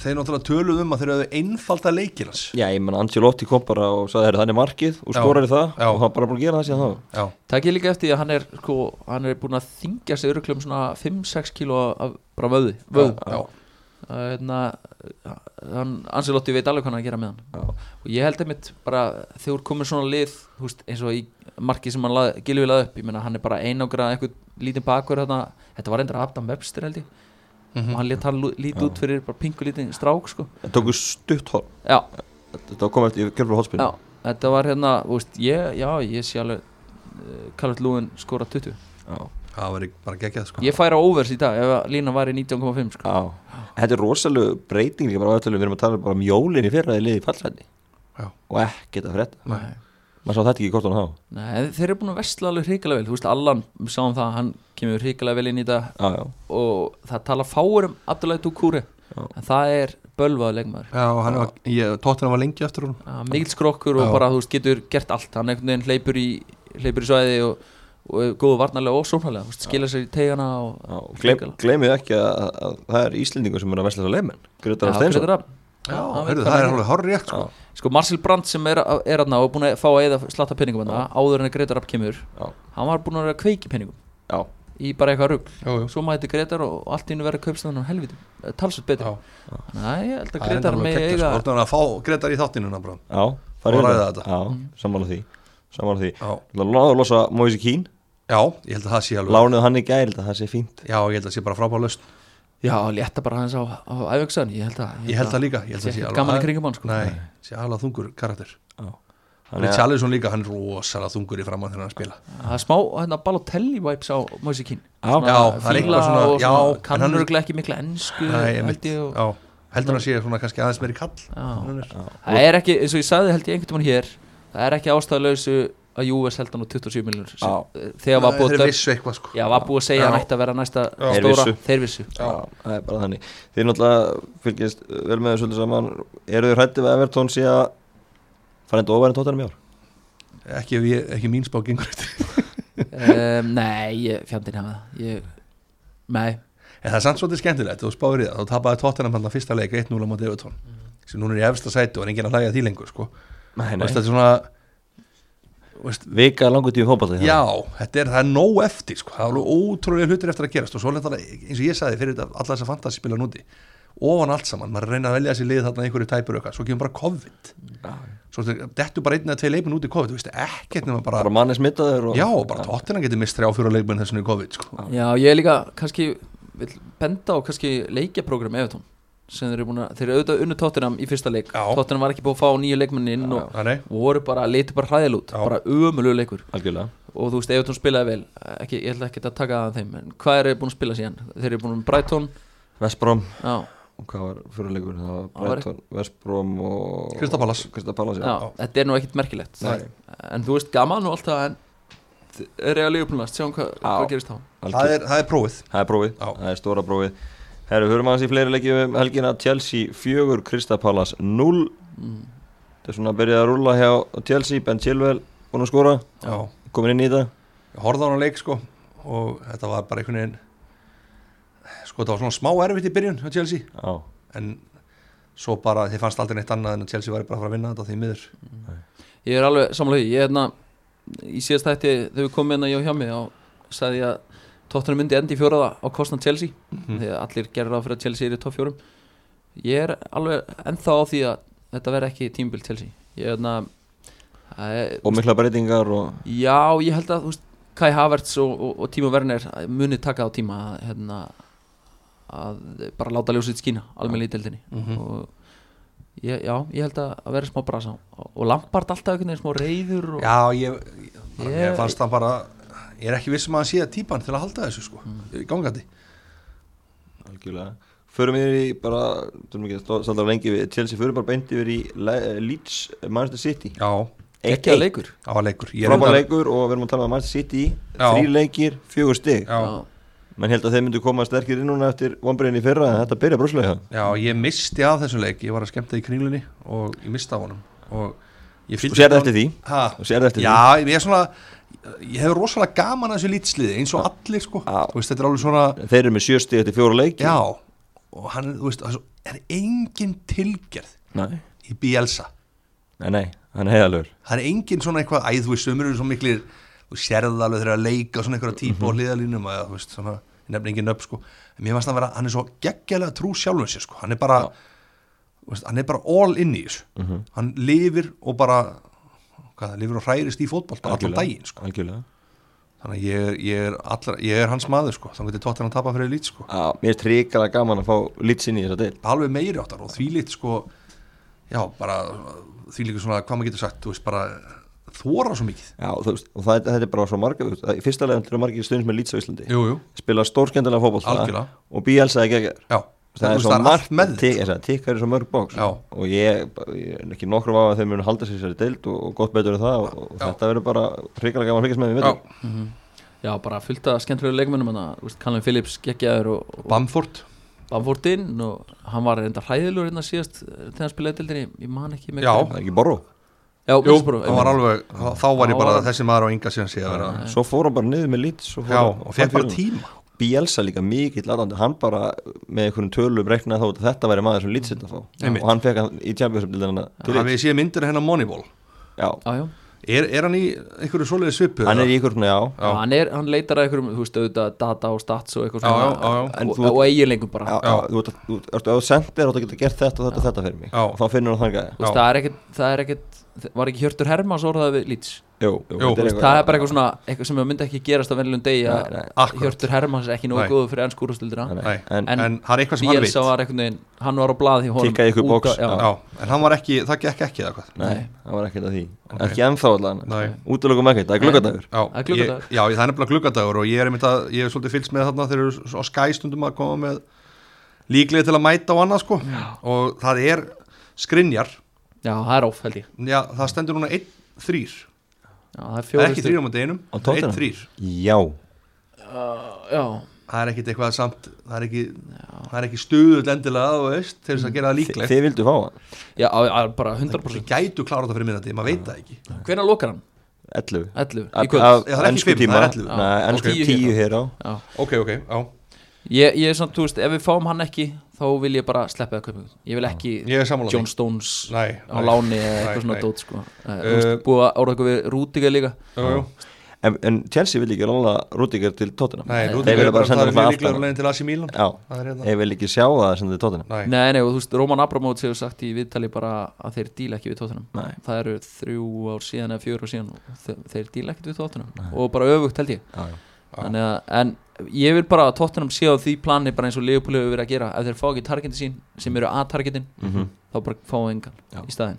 þeir náttúrulega töluð um að þeir hefðu einfalda leikir hans. Já, ég menn Ancelotti kom bara og sagði, "Heyrðu, þannig markið og í það Já. og hann bara búin að gera það síðan þá. Já, það ekki líka eftir því að hann er sko, hann er búin að þingja sig örugglega um svona 5-6 kíló af bara vöði, vöð já, hérna, hann Anselotti veit alveg hvað hann að gera með hann. Já. og ég held einmitt bara þegar komið svona lið veist, eins og í marki sem hann lað, Gilvi laði upp ég meina hann er bara einangrað eitthvað lítið bakur þetta var endur Adam Webster held ég Mhm. og hann létt hann lítið út fyrir bara pingu lítið strák sko Það tóku stutt hól já, Þetta kom eftir Kjörfur Hotspinn já, þetta var hérna veist, ég, já, ég sé alveg uh, Calvert Lúin skora 20 það var bara geggjað sko. ég færa overs í dag ef að lína var í 19,5 sko. Já. Þetta er rosalega breyting við erum að tala bara um jólin í fyrra í liði fallrætti Já. og ekkert að frétta Nei. Maður sá þetta ekki á hann þá? Nei, þeir eru búin að vestla alveg hrikalega vel. Þú veist, Allan, við sáum það, hann kemur hrikalega vel inn í þetta. Já, já, og það tala fáur um Abdullahi Dukúri Já. en það er bölvaða leikmaður. Já, hann var, ég, tóttina var lengi eftir hún ja, mikill skrokkur og Já. bara, þú veist, getur gert allt. Hann einhvern veginn hleypur í, hleypur í svæði og, og er góðu varnarlega og sóknarlega. Þú veist, skila sér í tegana og já. og Gleim, Gleimið ekki að, að, að það er Íslendingur sem er að vesla þessa leimenn Gretar Já, Steinsson. Grétar Rafn. Já, hann veit heyrðu, hvað það er hann alveg horrið rétt sko. Sko Marcel Brandt sem er, er aðna og er búin að fá að eða slatta penningum aðna áður en að Gretar Rapp kemur Já. hann var búin að vera að kveiki penningum Já, í bara eitthvað rugg svo mæti Gretar og allt í hennu verið að kaupst þannig helviti, eh, talsveit betur. Já. Þannig að ég held að Það er Gretar með eiga sko. Þú ert að fá Gretar í þáttinuna já, Og farið ræða yfir þetta. Já, sammála því. Sammála því. Láður að losa Moise Keane. Já, ég held að það sé alveg Lánuð hann í gæri, það sé fínt. Já, ég held að það sé bara frábæð löst Já, létta bara hans á, á æfingsan Ég Ég held það líka Ég held það gaman í kringum hann, sko. Nei, sé alveg þungur karakter. Richarlison líka, hann er rosalega þungur í framann þegar hann spila. Það er smá hérna, Balotelli vibes á Keane Já. Það er eitthvað svona- já, en kann hann er- ekki mikla ennsku heldur hann að sé svona kannski aðeins meiri kall. Hann er- Það er ekki, eins og ég sagði held ég einhvern veginn hér Það er ekki ástæðuleysu að Júves held hann á 27 miljonur Já. Þegar var Nei, búið Þeir að vissu eitthvað sko. Já, var búið að segja Já. ætti að vera næsta Þeir stóra. Þeir vissu. Já, það er bara þannig. Þið náttúrulega fylgist vel með þessu öllu saman. Eru þið hrættið við Evertón sé að fara enda ofar en tóttanum í ár? Ekki, ekki mín spá gengur þetta um, Nei, ég, fjandinn hafa ég, Nei, En það er samt svolítið skemmtilegt, þú spáir í það. Þá tapaði Tottenham hann að fyrsta leik 1-0 á móti Evertón sem núna er í efsta sæti og er enginn að hlæja því lengur sko. Nei, er svona veist, Vika langur tíma fótballta Já, þetta er, það er nóg eftir sko. það er alveg ótrúlega hlutir eftir að gerast og svo leta eins og ég sagði fyrir þetta alla þessa fantasyspila núti ofan allt saman, maður reyna að velja þessi lið þarna einhverju tæpur auka, svo kemur bara COVID. Svo dettu bara einn eða tvei leikmenn út í COVID þú veist ekkert nema bara, Bara manni smittaður og... já, bara tóttina getur mist þrjá fjóra leikmenn þessum í COVID sko. Já, ég er líka kannski vil benda á kannski leikjaprógram Evertón sem þeir eru búin að, þeir eru auðvitað unnu Tottenham í fyrsta leik. Já. Tottenham var ekki búin að fá nýju leikmenni inn og Þannig, voru bara, leitu bara hræðil út. Já. bara umölu leikur. Algjörlega. Og þú veist, Evertón spilaði vel. Ekki, ég ætla ekki að taka það að þeim en hvað eru þeir búin að spila síðan? Þeir eru búin með Brighton. Vestbrom já, og hvað var fyrirleikur? Það var Það var Brighton, Vestbrom og... Crystal Palace. Crystal Palace, já, já þetta er nú ekkit merkilegt. Nei. en þú veist, gaman og allt það en Real Liverpool næst, sjáum hvað, hvað gerist þá. Það er, það er prófið. Það er prófið, Já. það er stóra prófið Herru, höfum aðeins í fleiri leikjum um helgina. Chelsea 4, Krista Pallas 0 mm. Það er svona að byrja að rúlla hjá Chelsea. Ben Chilwell búin að skora, Já, komin inn í þetta? Ég horfði á hann leik sko og þetta var bara einhvern veginn sko þetta var svona smá erfitt í byrjun hjá Chelsea. Já, en svo bara þið fannst aldrei neitt annað en að Chelsea væri bara að fara að vinna þetta því miður. Ég er alveg samlega því, ég er hérna í síðast þætti þegar við komum hérna ég og hjá mig og sagði ég að tóttunum myndi endi í fjóraða á kostnad Chelsea Mhm. því að allir gerir það fyrir að Chelsea er í topp fjórum ég er alveg ennþá á því að þetta verði ekki tímbil Chelsea ég er er, og mikla breytingar og já, ég held að veist, Kai Havertz og, og, og Timo Werner muni taka á tíma að, hérna, að bara láta ljósið skína almennilega í deildinni Mhm. og ég, já, ég held að, vera smá brasa og, Lampard alltaf einhvern veginn smá reyður og, Já, ég, Ég- ég fannst það bara ég er ekki vissum að hann sé að típan til að halda þessu sko, mm. gangandi. Algjörlega. Förum við í bara, þú erum ekki að standa lengi við Chelsea, förum bara beint yfir í Le- Leeds Manchester City. Já, ekki að leikur. Var leikur. Ég Frábær reyndar- leikur og við erum að tala um Manchester City. Já. Þrý leikir, fjögur stig. Já, menn held að þeir myndu koma sterkir inn núna eftir vonbreiðin í fyrra en þetta byrja brúslega já, ég misti af þessum leik. Ég var að skemmta í kringlunni og ég misti af honum. Og fylgdi sérði eftir því? Ha? Eftir Já, ég er svona ég hefur rosalega gaman að þessu lýtsliði eins og allir sko. Veist, þetta er alveg svona Þeir eru með sjö stig eftir fjóra leiki. Já, og hann, veist, það er er engin tilgerð Nei, í Bielsa. Nei, nei, hann er heiðalögur það er engin svona eitthvað, æð, þú veist, sömur eru svo miklir þú sérða alveg þegar að leika svona einhverja típa Mhm. á hliðalínum að, þú veist, svona, nefnir engin upp, sko. En mér fannst hann vera, hann er svo geggjalega trú sjálfum sér, sko, hann er bara veist, hann er bara all in í þessu. Mhm. hann lifir og bara hvað, lifir og hræðist í bara allan daginn, sko. Algjörlega. Þannig að ég, er- ég, er allra, ég er hans maður, sko. Þannig að tótt hann að tapa fyrir lít, sko. Já, mér er trikalega gaman að fá lits inn í þessa deil alveg meiri áttar og því lít, sko já, bara því líka svona, hvað maður getur sagt, þú veist, bara þóra svo mikið. Já, þú veist, og það, þetta er bara svo marga Í fyrsta leginn eru margir stundins með lits á Íslandi. Jú, jú, Spila stórskendala Algjörlega. Og ekki já, Það er svo margt tikkar er svo mörg bóks Já. og ég, ég er ekki nokkrum á að þeir munu halda sér sér deild og, og gott betur en það og, og þetta verður bara hrikalega gaman að fylgjast með við já, veitum já, bara fullt af skemmtilegu leikmennum Callum Phillips geggjaður og, og Bamford. Bamford inn og hann var reynda hræðilegur hérna síðast eh, þegar hann spilaði dildinni, ég man ekki með Já. Það er ekki borru já Jú, var alveg, þá- var ég bara var- þessi maður á ynga síðan síðan vera Svo fór hann bara niður með fór Já, og fekk bara tíma Bielsa líka mikill aðrandi hann bara með einhvern tölum reiknaði þá að þetta væri maður sem lits þetta fá. Og hann fekk hann í Hafið lits ég séð myndir hennar Moneyball. Já, já, já. Er, er hann í einhverju svoleiði svipu? hann er í ykkur já, Já, hann, er, hann leitar að einhverjum, þú veist, auðvitað data og stats og eitthvað Já, svona já, já, já. En og, þú- og eiginleikum bara. Já, já, þú ert að- þú ert- ertu að sendir og þú getur gert þetta og þetta og þetta fyrir mig. Já. og þá finnur hann þann gæði Þú veist, Já. það er ekkert, það er ekkert var ekki Hjörtur Hermanns orðað við Leeds Jú, jú, Jú, þetta Þú veist, það er bara eitthvað svona, eitthvað sem myndi ekki gerast á vennilegum degi að. Hjörtur Hermanns er ekki nógu góður fyrir Nei, Nei, en- en, en það er eitthvað sem hann veit. hann var á blað í honum Tikkaði ykkur út box, af- já. Já, en hann var ekki, það gekk ekki eða hvað? Nei, það var ekkert að því. Ok. Ekki ennþá allan. Nei. Útlökum ekkert, það er gluggadagur Já, Það er gluggadagur. ég, já, það er nefnilega gluggadagur og ég er einmitt að, ég er svolítið fylgst með þarna þeir eru á skæstundum að koma með líklega til að mæta og annað sko. Og það er skrinjar já, það er óf held ég. Já, það stendur núna 1-3 já, það er það er ekki 3 á mútið einum, Á Tottenham? 1-3 Já, já, það er ekkit eitthvað samt það er ekki, það er ekki stuðull endilega þú veist, til þess að gera það Þi- líklegt. þið vildu fá hann? Já, bara það 100% gætu klára þetta fyrir minnati, maður veit það ekki. Hvenær lokar hann? 11 11, í Af- kvöld. af Já, það er ekki ensku fimm, tíma það er 11. Nei, Já, ensku ok. tíu hér á. Já. ok, ok, já, Ég, ég er samt, þú veist, ef við fáum hann ekki þá vil ég bara sleppa það kaupið ég vil ekki ég John Stones Nei, á nei. láni eða Nei, eitthvað svona dót sko. uh, búið að ára eitthvað við Rúdiga líka. Jú, jú. en, en Chelsea vil ekki lána Rudiger til Tottenham. Nei, Þeir vilja er bara bara senda það er líklega aftan. leginn til AC Milan. Já, það er hérna. ég vil ekki sjá það sem þið Tottenham. Nei. Nei, nei, og þú veist, Roman Abramovits hefur sagt í viðtali bara að þeir díla ekki við Nei. það eru þrjú ár síðan eða fjögur ár síðan og þeir, þeir díla ekki við tóttunum og bara öfugt held ég Já, já. Já. Þannig að, en ég vil bara að tóttunum sé á því plani bara eins og Leopold hefur verið að gera. Ef þeir fá ekki targetin sín sem eru A-targetin Mhm. þá bara fá engan Já. í staðinn.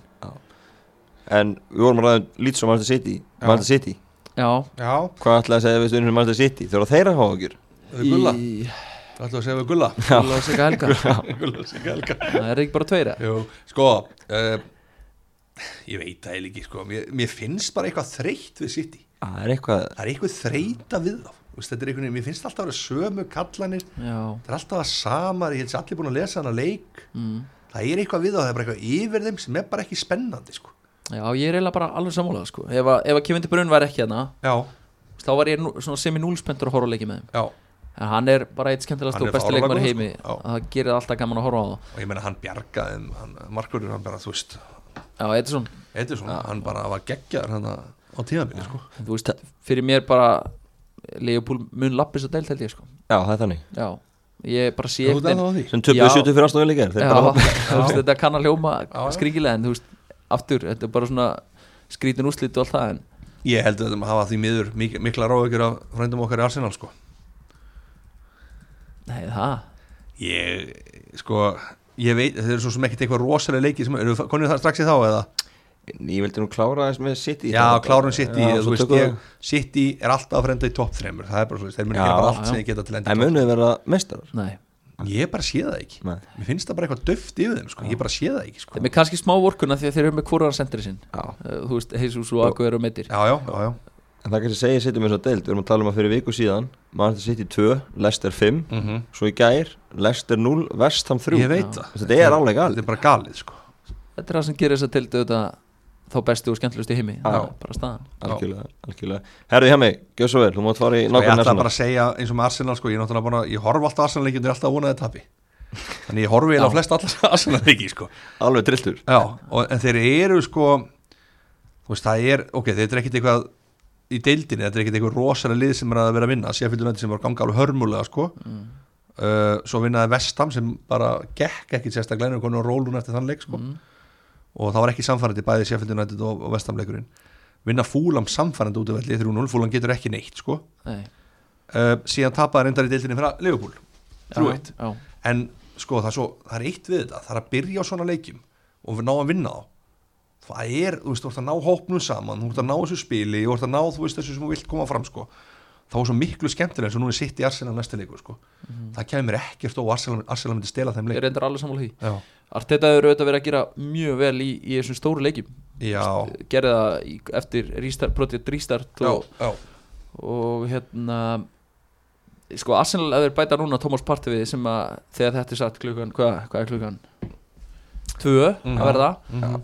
En við vorum að ræða um Leeds og Manchester City. Já. Manchester City, Já, Já, hvað ætlaði að segja við stundum um Manchester City? Þegar þeirra hafa okkur. Við gulla. Í Það ætlum að segja við gulla. Gulla og Sigga Helga. Gulla sig helga. Það er ekki bara tveir eða? Jú, sko uh, Ég veit það eiginlega ekki sko. Mér, mér finnst bara eitthvað þreytt við City. Það er eitthvað það er eitthvað þreita við þá Þú veist, þetta er einhvern veginn, mér finnst alltaf að vera sömu kallanir. Það er alltaf að sama, ég sér allir búin að lesa hana leik. Mm. það er eitthvað við þá, það er bara eitthvað yfir þeim sem er bara ekki spennandi sko. já ég er eiginlega bara alveg sammálað sko. ef, að, ef að Kevin De Bruyne var ekki hérna já, þá var ég nú, svona semi-núlspendur að horfa á leiki með þeim. Já, en hann er bara eitt skemmtilegast og besti leikmar í heimi. sko. Það gerir alltaf gaman að horfa á það. Og ég meina hann bjargaði þeim, hann, bara, þú veist, Já, Edison, hann bara var geggjar á tíðanbyrni sko. þú veist, fyrir mér bara Leopold mun lappis að deilt held ég sko. Já, það er þannig Já, ég bara sé því? Sem Já. 70 fyrir þú veist, þetta kann að hljóma skringilega en þú veist, aftur, þetta er bara svona skrítin úrslit og allt það en Ég held að þetta maður hafa því miður mik mikla ráðugjur af frændum okkar í Arsenal sko. nei, það Ég, sko, ég veit, þeir eru svo sem ekkert eitthvað rosalega leiki sem, eru konið það strax í þá eða? Ég vildi nú klára þess með City Já, klárum City, Já, þú svo veist, ég, við- City er alltaf að frenda í topp þreymur, það er bara svo, þeir munu gera bara já. allt sem þeir geta til En endi munið vera meistarar? Nei, Ég bara sé það ekki, Nei. mér finnst það bara eitthvað döft yfir þeim, sko, ég bara sé það ekki, sko. Þeim er kannski smá vorkuna því að þeir eru með hvoraðan sendri sinn. Já. Uh, þú veist, Jesus og Aguero og meittir Já, já, já, já, En það kannski City með þess að deild. Við erum að tala um að fyrir viku síðan Manchester City 2, Leicester 5 mm Svo í gær, Leicester 0, West Ham 3 ég veit það. Þetta er alveg galið. Þetta er bara galið, sko. Þetta er það sem gerir þess að tildu þetta þá bestu og skemmtilegust í heimi. Það er bara staðan. Algjörlega, algjörlega. Herði hjá mig, gjör svo vel, þú mátt fara í Sko, Ég nákvæmlega ætla næstum bara að segja eins og með Arsenal sko, ég, er bara, ég horf alltaf Arsenal leikjum og er alltaf að vona þetta tapi. Þannig ég horfi á flest alltaf Arsenal leiki sko. Alveg trilltur. Já, og, en þeir eru sko Þú veist, það er, ok, þetta er ekkit eitthvað í deildinni, þetta er ekkit eitthvað rosalega lið sem er að vera að vinna, United sem var ganga alveg hörmulega sko. Mm. uh, Svo vinnaði Vestham sem bara gekk ekkit sérstaklega en konur og rólun eftir þann leik sko. Mm. Og það var ekki samfærandi bæði Sheffield United og, og Vestham leikurinn. Vinna fúlam samfærandi út af velli 3-0, fúlam getur ekki neitt sko. Nei. uh, síðan tapaði reyndar í deildinni fyrir Liverpool. 3-1 Já, en sko það er, svo, það er eitt við þetta. Það er að byrja á svona leikjum og við ná að vinna þá það er, þú veist, þú ert að ná hópnum saman þú ert að ná þessu spili, þú ert að ná þú veist þessu sem þú vilt koma fram sko. Þá er svo miklu skemmtilega eins og núna sitt í Arsenal næsta leikur sko. það kemur ekkert og Arsenal, Arsenal myndi stela þeim ég leik reyndar alveg sammála því Arteta hefur auðvitað verið að gera mjög vel í, í þessum stóru leikjum já, gerði það í, eftir restart, project restart já, og, já. og hérna sko Arsenal að þeir bæta núna Thomas Partey við sem að þegar þetta er satt klukkan, hvað, hvað er klukkan? Tvö Mhm. að verða Mhm.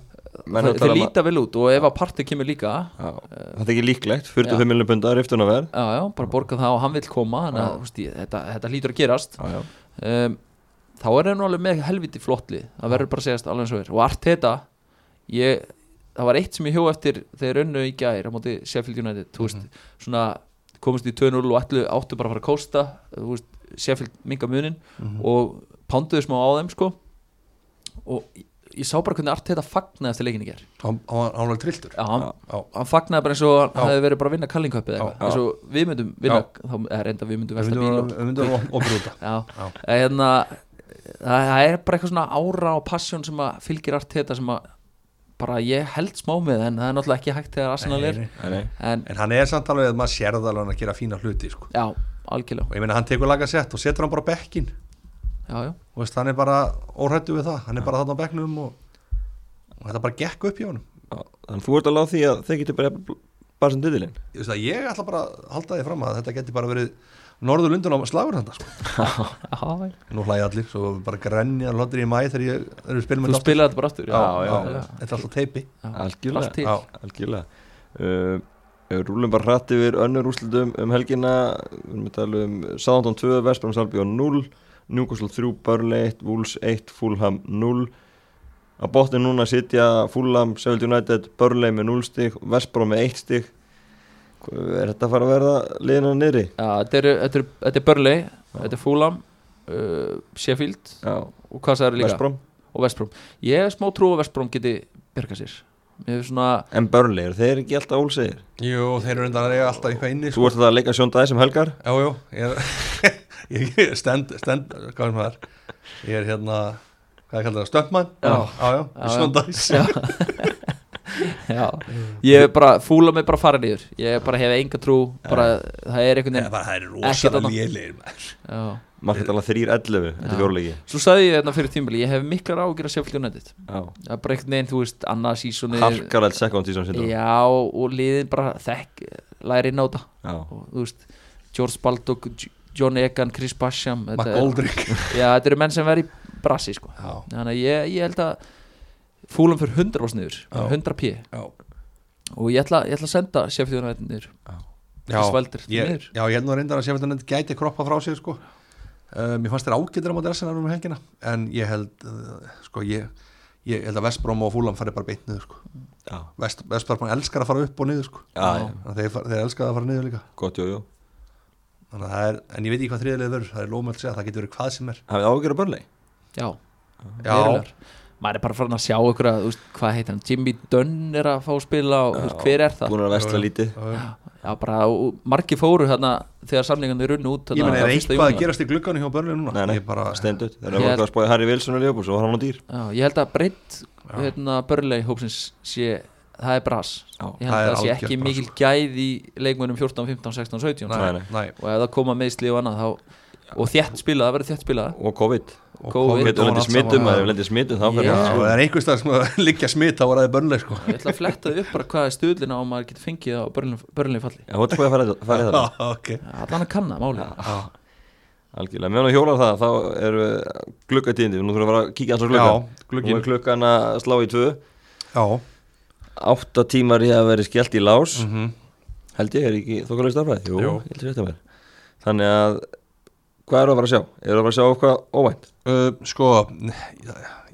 Menn þeir, eru að þeir um að- líta vel út og ef að Partey kemur líka Já, Það er ekki líklegt, 45 miljonum pundar, riftuna verð já, já, bara borga það og hann vil koma þannig að Já. þetta, þetta lítur að gerast Já, já um, þá er nú alveg með helviti flottlið það verður bara að segjast alveg eins og er. Og Arteta ég, það var eitt sem ég hjó eftir þegar önnu í gær á móti Sheffield United þú veist, svona komist í 2-0 og allu áttu bara að fara að kósta þú veist, Sheffield minga munin Mhm. og panduðu smá á þeim sko. Og ég, sá bara hvernig Arteta fagnaði eftir leikinni ger hann hann var var trilltur. Já, hann, fagnaði bara eins og hann hefði verið bara að vinna kallingköpið eins og við myndum vinna þá er enda við myndum versta bíl við myndum að opra út það já, Já. Það, það er bara eitthvað svona ára og passion sem að fylgir Arteta sem að bara ég held smá með en það er náttúrulega ekki hægt þegar Arsenal er. En en hann er samt alveg að maður sérða alveg hann að gera fína hluti sko. já, algjörlega. Og ég meina hann tekur laga sett og setur hann bara á bekkin já, já, og veist, hann er bara óhrættu við það. Hann er bara þarna á bekknum og, og þetta bara gekk upp hjá hann Já, Þannig þú ert alveg á því að þeir getur bara bara sem diðilinn ég, veist, að ég ætla bara að halda því fram að þetta geti bara verið Norðurlundun á slagur þetta sko. já nú hlæði allir, svo bara grenja hlottir í mæ þegar ég þegar spilum þú spilaði þetta bara aftur já, já, þetta er alltaf teipi. Algjörlega. já, Algjörlega. Uh, Rúlum bara hratt yfir önnur úrslutum um helgina. Við erum að tala um Southampton 2, Vestbrom Salby 0 Newcastle 3, Burnley 1, Wolves 1, Fulham 0 Að bóttin núna sitja Fulham, Sheffield United, Burnley með 0 stig Vestbrom með 1 stig. Hvað- Er þetta að fara að verða liðina niðri? já, þetta er, þetta er, þetta er Burnley þetta er Fulham uh, Sheffield Já, og hvað sagði líka? Vestbrom og Vestbrom ég er smá trú að Vestbrom geti byrga sér. Svona En Burnley, eru þeir ekki alltaf ólsegir? jú, þeir eru enda að eiga alltaf eitthvað inni Þú ert að leika Sjón Dæs sem helgar? já, jú, ég, ég stend, stend, hvað er maður? Ég er hérna hvað er það, stöndmann Já. já, já, Já, í Svondæs já. já, ég er bara fúla mig bara fara niður. Ég bara hef enga trú bara, það er einhvern það veginn er Ekkert rosalega lélegir maður. já. Markið tala 3-11 Þetta Já. er fjóruleiki svo sagði ég þetta fyrir tímabili ég hef miklar ágjur að Sheffield United. Já. Það er bara einhvern veginn, þú veist, annað sísonið Harkalegt second season já, og liðin bara þekk læri inn á þetta Já, og þú veist, George Baldock John Egan, Chris Basham þetta er- McGoldrick. Já, þetta eru menn sem verið í brassi sko. Já, þannig að ég, ég held að fúlum fyrir 100 ás niður Já. 100 p já og ég ætla, ég ætla að senda United niður Sveldir ég, niður. já, ég held nú reyndar að Sheffield gæti kroppa frá sér sko. um, Ég fannst þér ágættir á móti Arsenal um helgina En ég held uh, sko, ég, ég held að Vestbrom og Fúlam fari bara beint niður sko. já, Vest, Vestbrom elskar að fara upp og niður sko. að þeir, fara- þeir elskar að fara niður líka gott, jú, jú að það er, en ég veit ekki hvað þriðlega verður Það er lómöld að segja, það getur verið hvað sem er Hafið ágjör að börnlei? Já, Já. Maður er bara farin að sjá ykkur að, þú veist, hvað heitir hann, Jimmy Dunn er að fá að spila og veist, hver er það? Búin að vestla Já, já. lítið. Já, já. já, bara, og margir fóru þarna þegar samlingandi runnu út Ég þarna meni, er eitthvað að gerast í glugganum hjá börnlega núna? Nei, nei, bara, steindut Þeir eru að spáði Harry Wilson og Leopold Svo var hann á dýr. Já, ég held að breytt hérna, börlei hópsins sé það er bras. Já, ég held það að er það sé ekki mikil gæð í leikmönum 14, 15, 16, 17 nei, Nei, nei, nei. og ef það koma meðsli og annað þá, og þétt spilað, það verður þétt spilað. Og COVID. Og COVID. Getur og smittum Það er lendi smittum Þá fyrir Sko, það er einhvers stað sem að liggja smitt þá var það börnlega sko. Ég ætla að fletta upp bara hvað er stuðlina og maður getur fengið á börlunni falli. Já, þú spáði að fara- fara í það allan að kanna málið. Algjörlega, meðan að hjóla það þá eru þurfum við að fara að kíkja hans á glugga Já, Nú er klukkan að slá í tvö. Já. Átta tímar í að vera skellt í lás. Mhm. Held ég, er ekki ég ég þetta mér. Þannig að, hvað eru að fara að sjá? Eru að fara að sjá eitthvað óvænt? uh, Sko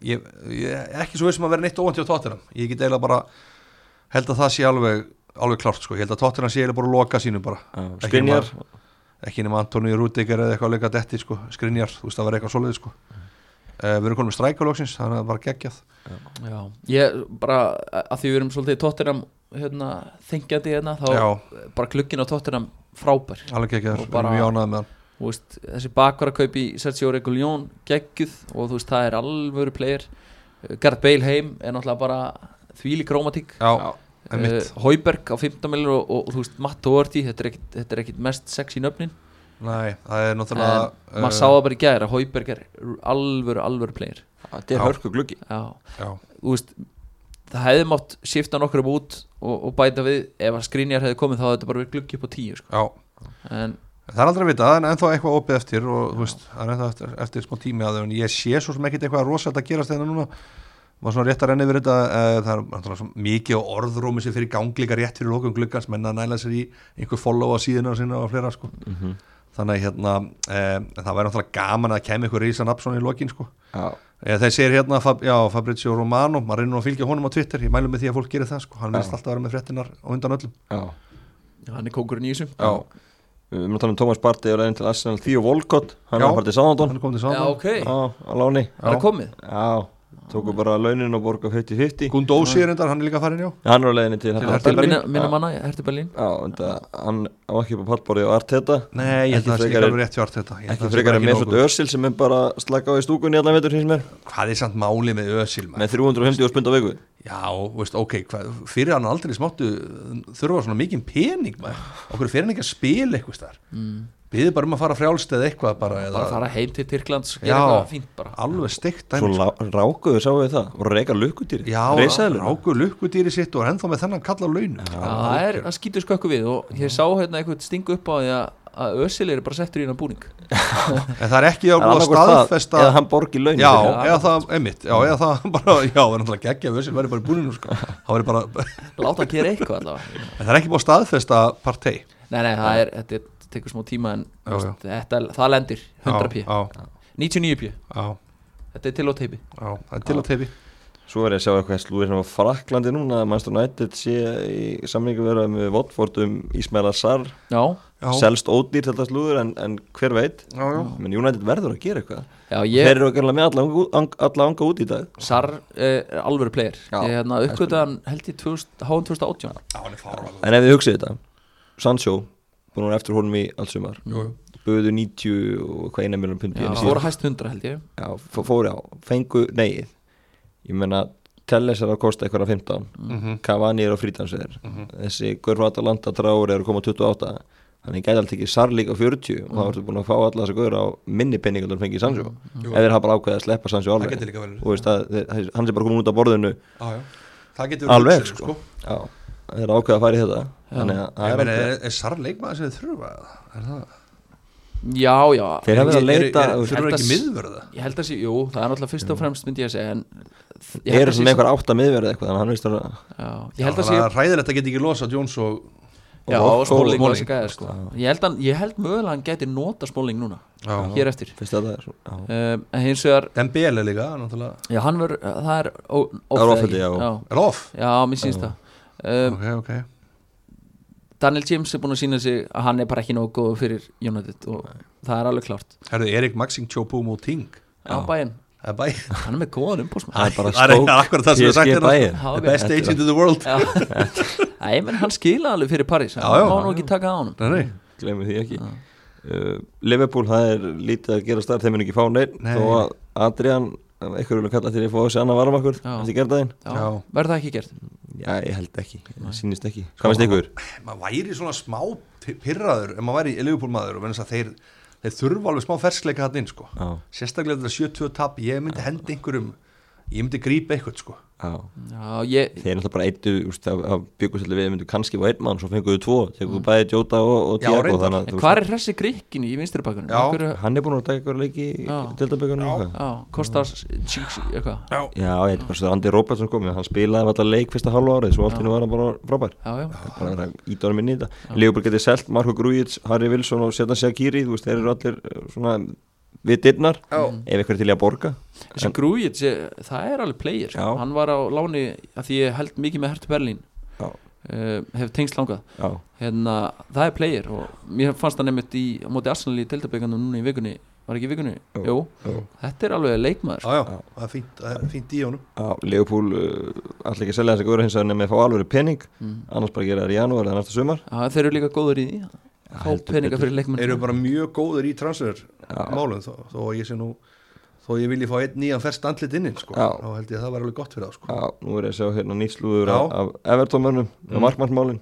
ég, ég er ekki svo vissum að vera neitt óvænt hjá Tottenham. Ég get eiginlega bara held að það sé alveg alveg klárt sko, ég held að Tottenham sé eiginlega bara að loka sínu bara. Ekki Skrinjar, ekki nema Antoni Rúdikar eða eitthvað að leika detti sko, skrinjar, þú veist það var eitthvað svoleiði sko. Uh, Við erum konum með strækulóksins, þannig að það bara geggjað. Já, ég bara að því við erum svolítið hérna, þengjandi hérna þá Já, bara klukkinn á tóttinam frábær. Alveg geggjaður, Og bara- veist, þessi bakvarakaup í Sergio Reguljón geggjuð og þú veist það er alvöru player. Gareth Bale heim er náttúrulega bara þvíli einmitt. Hauberg á 15 millir og, og, og þú veist Matt Doherty, þetta er ekkit, er mest sexy nöfnin. Nei, það er en náttúrulega maður sá það bara í gæðir að Hauberg er alvöru, alvöru player. Þetta er hörku gluggi. Já, Já, þú veist það hefði mátt skipta nokkur um út og, og bæta við, ef að skrínjar hefði komið þá hefði þetta bara verið gluggi upp á tíu sko. já. En Það er aldrei að vita, það er ennþá eitthvað opið eftir og þú veist, það er ennþá eftir, eftir smá tími að ég sé svo sem ekkit eitthvað rosalega að gerast þeirna núna. Maður svona rétt að renna yfir þetta uh, það er náttúrulega svo mikið orðrómi sem fyrir ganglíka rétt fyrir lókum gluggans menn að næla sér í einhver follow á síðuna sinna og flera sko. Mhm. þannig að hérna, uh, það væri náttúrulega gaman að kemja einhver Rísa Napsson í lokin sko. Já, Eða þeir segir hérna, Fab, já, Fabrizio Romano maður reynir nú að fylgja honum á Twitter, ég mælum með því að fólk gerir það sko, hann Já. vilst alltaf vera með fréttinar á undan öllum já hann er kóngurinn í þessu. Já, Við erum að tala um Thomas Partey og reyðin til Arsenal Theo Walcott, hann er til Southampton. Hann er komið til Já, sáðan ok, Já, á láni það er komið. Já, tóku bara launin og borga 50-50 Gundósi er endar, hann er líka farin já. Hann er á leiðinni til Til. Hertha minna, Berlín. minna manna, Herti Berlín. Já, en það, hann á ekki upp á pallborði á Arteta. Nei, ég held að það sé ekki alveg rétt Ég held Ekki frekar en Mesut. Özil sem er bara að slaka á í stúkunni allan vetur hins mér. Hvað er samt máli með Ösil maður? Með 350 spund á viku Já, veist, ok, hvað, fyrir hann aldrei smáttu þurfa svona mikið pening maður. Okkur fyrir hann ekki að spila eitthvað þar. Mm. Býðið bara um að fara frjálst eða eitthvað bara, eða, bara fara heim til Tyrklands gera eitthvað fínt bara. Alveg steikt Svo dæmi sko. lá- rákuðu sáu við það? Og reyka lukkutýri Já, ráku lukkudýri sitt og er ennþá með þennan kalla launum Já, það er, það skýtur skökku við og ég sá hérna eitthvað stingu upp á því að, að Ösil er bara settur í hennar búning. En það er ekki að búið að staðfesta eða hann borgi launin Já, eða það, einmitt. Já, eða það bara, já, það er náttúrulega geggja Ösil verður bara í búninu sko. Það verður bara, láta hann gera eitthvað allavega. En það er ekki búið að staðfesta partei nei, nei, það er, þetta tekur smá tíma en Já, þetta, það lendir 100 p, Já, 99 p já, þetta er til á teipi. Já, það er til að teipi. Svo er ég að sjá eitthvað slúðir hérna á Fraklandi núna að Manchester United sé í samlingu vera með Watford um Ismail já, Já, selst ódýr þetta slúður en, en hver veit? Já, já. Menn United verður að gera eitthvað. Já þeir ég, eru að gera með alla, anga- ang- alla anga út í dag. Sar eh, er alvöru player. Ég hérna uppgötaðan held ég 2000 háum 2018 Já, hann er fárlega en ef þið hugsið þetta Sancho, búin vera eftir honum í allt sumar. Jú, buðu 90 og hvað eina miljón pund í já, henni fóru hæst 100 held ég. Já, fó- fóru á, fengu neið ég menna Telles er að kosta eitthvað 15 Mhm. Cavani er á frítansveðir þessi Görf Atalanta Traur er að koma á 28 þannig ég gæti alltaf ekki Sarlik á 40 og þá ertu búin að fá alla þessa Görf á minni penning en fengið Sancho Jú. ef þeir hafa bara ákveðið að sleppa Sancho það alveg getur líka verið og veist að þeir- hann sé bara komin út af borðinu Já, já Það getur verið Alveg, hugsun, sko. já, þeir eru ákveða að fara í þetta þannig að það Ég er meina, aldrei er, er Sarr leikmaður sem þið þurfa? Er það? Já, já Þeir hafa verið að leita er, er, Þurfa að ekki miðvörða? Ég held að sé, jú, það er náttúrulega fyrst og fremst myndi ég að segja held eru að sé- einhver átt að miðverða eitthvað þannig að hann veist að Já, ég held að Það sé er ræðilegt að geta ekki losa Jones og Já, og og Smalling var þessi gæði sko. ég, held að, ég held mögulega að hann gæti nota Smalling núna Já. Hér eftir. Er um, hins vegar, Dembele líka, náttúrulega. Já hann verður Það er Það er ekki? já. Er mér sýnst það. Um, Ok, ok. Daniel James er búin að sína sig að hann er bara ekki nógu góð fyrir United og það er alveg klárt. Herðu, Erik Maxing Chopomo Ting Já, bæinn, er hann er með góðan umbúsmann það er bara Það er stók akkurat það sem við sagt PSG hérna. bæinn. Já, The best agent in the world. Já, Æ, menn hann skila alveg fyrir Paris hann má nú ekki taka á honum. Nei, nei. Glemur því ekki. Uh, Liverpool, það er lítið að gera starf þeim mun ekki fá neitt Nei. þó að Adrian, eitthvað vilja kalla til að fá þessi annar varmakur eftir gerðaðinn verður það ekki gert? Já, ég held ekki, það sýnist ekki. Hvað finnst ykkur? Maður væri svona smá pirraður ef maður væri í Liverpool maður og verðast að þeir þeir þurfa alveg smá ferskleika hann inn sko. Sérstaklega þetta 70 tap ég myndi hendi einhverjum ég myndi grípa eitthvað sko. Já. Já, ég, Þeir er náttúrulega bara eittu, að, að byggjast við myndu kannski á einn mann, svo fenguðu tvo teguðu bæði Jóta og, og að þú hvað er hressi grikkin í vinstri bakkunum? Já. hann er búin að taka eitthvað leiki í Já, Kostas eitthvað. Já. Já, ég veit bara svo Andi Róbertsson kom hann spilaði alltaf leik fyrsta hálfa árið svo allt henni var hann bara frábær. Já, já, bara ít ára minni í þetta. Leopold getið selt Marko Grujic, Harry Wilson og þú veist, þeir eru allir uh, svona við dittnar, ef eitthvað er til í að borga þessi Grújic, það er alveg player. Já. hann var á láni að því ég held mikið með Hertu Berlín Já. uh, hef tengst langað Já, hérna, það er player og mér fannst það nefnt í móti Arsenal í deildabökunum núna í vikunni var ekki í vikunni? Jú. Jú, Jú. þetta er alveg leikmaður já, já, það er fínt, það er fínt í honum Já, Leopold uh, allir ekki að selja þessi góður hins vegar nefnir að fá alveg pening Mm. annars bara gera það í janúar eða næsta sumar Já, þeir eru líka góður í því að fá peninga fyrir leikmenn eru bara mjög góður í transfer Já. málum þó, þó að ég sé nú þó ég vilji fá einn nýjan ferst andlit inn sko. Þá held ég að það var alveg gott fyrir það sko. Já, nú er ég að sjá hérna nýtslúður Já. af, af Everton-mönnum mm. og markmannsmálin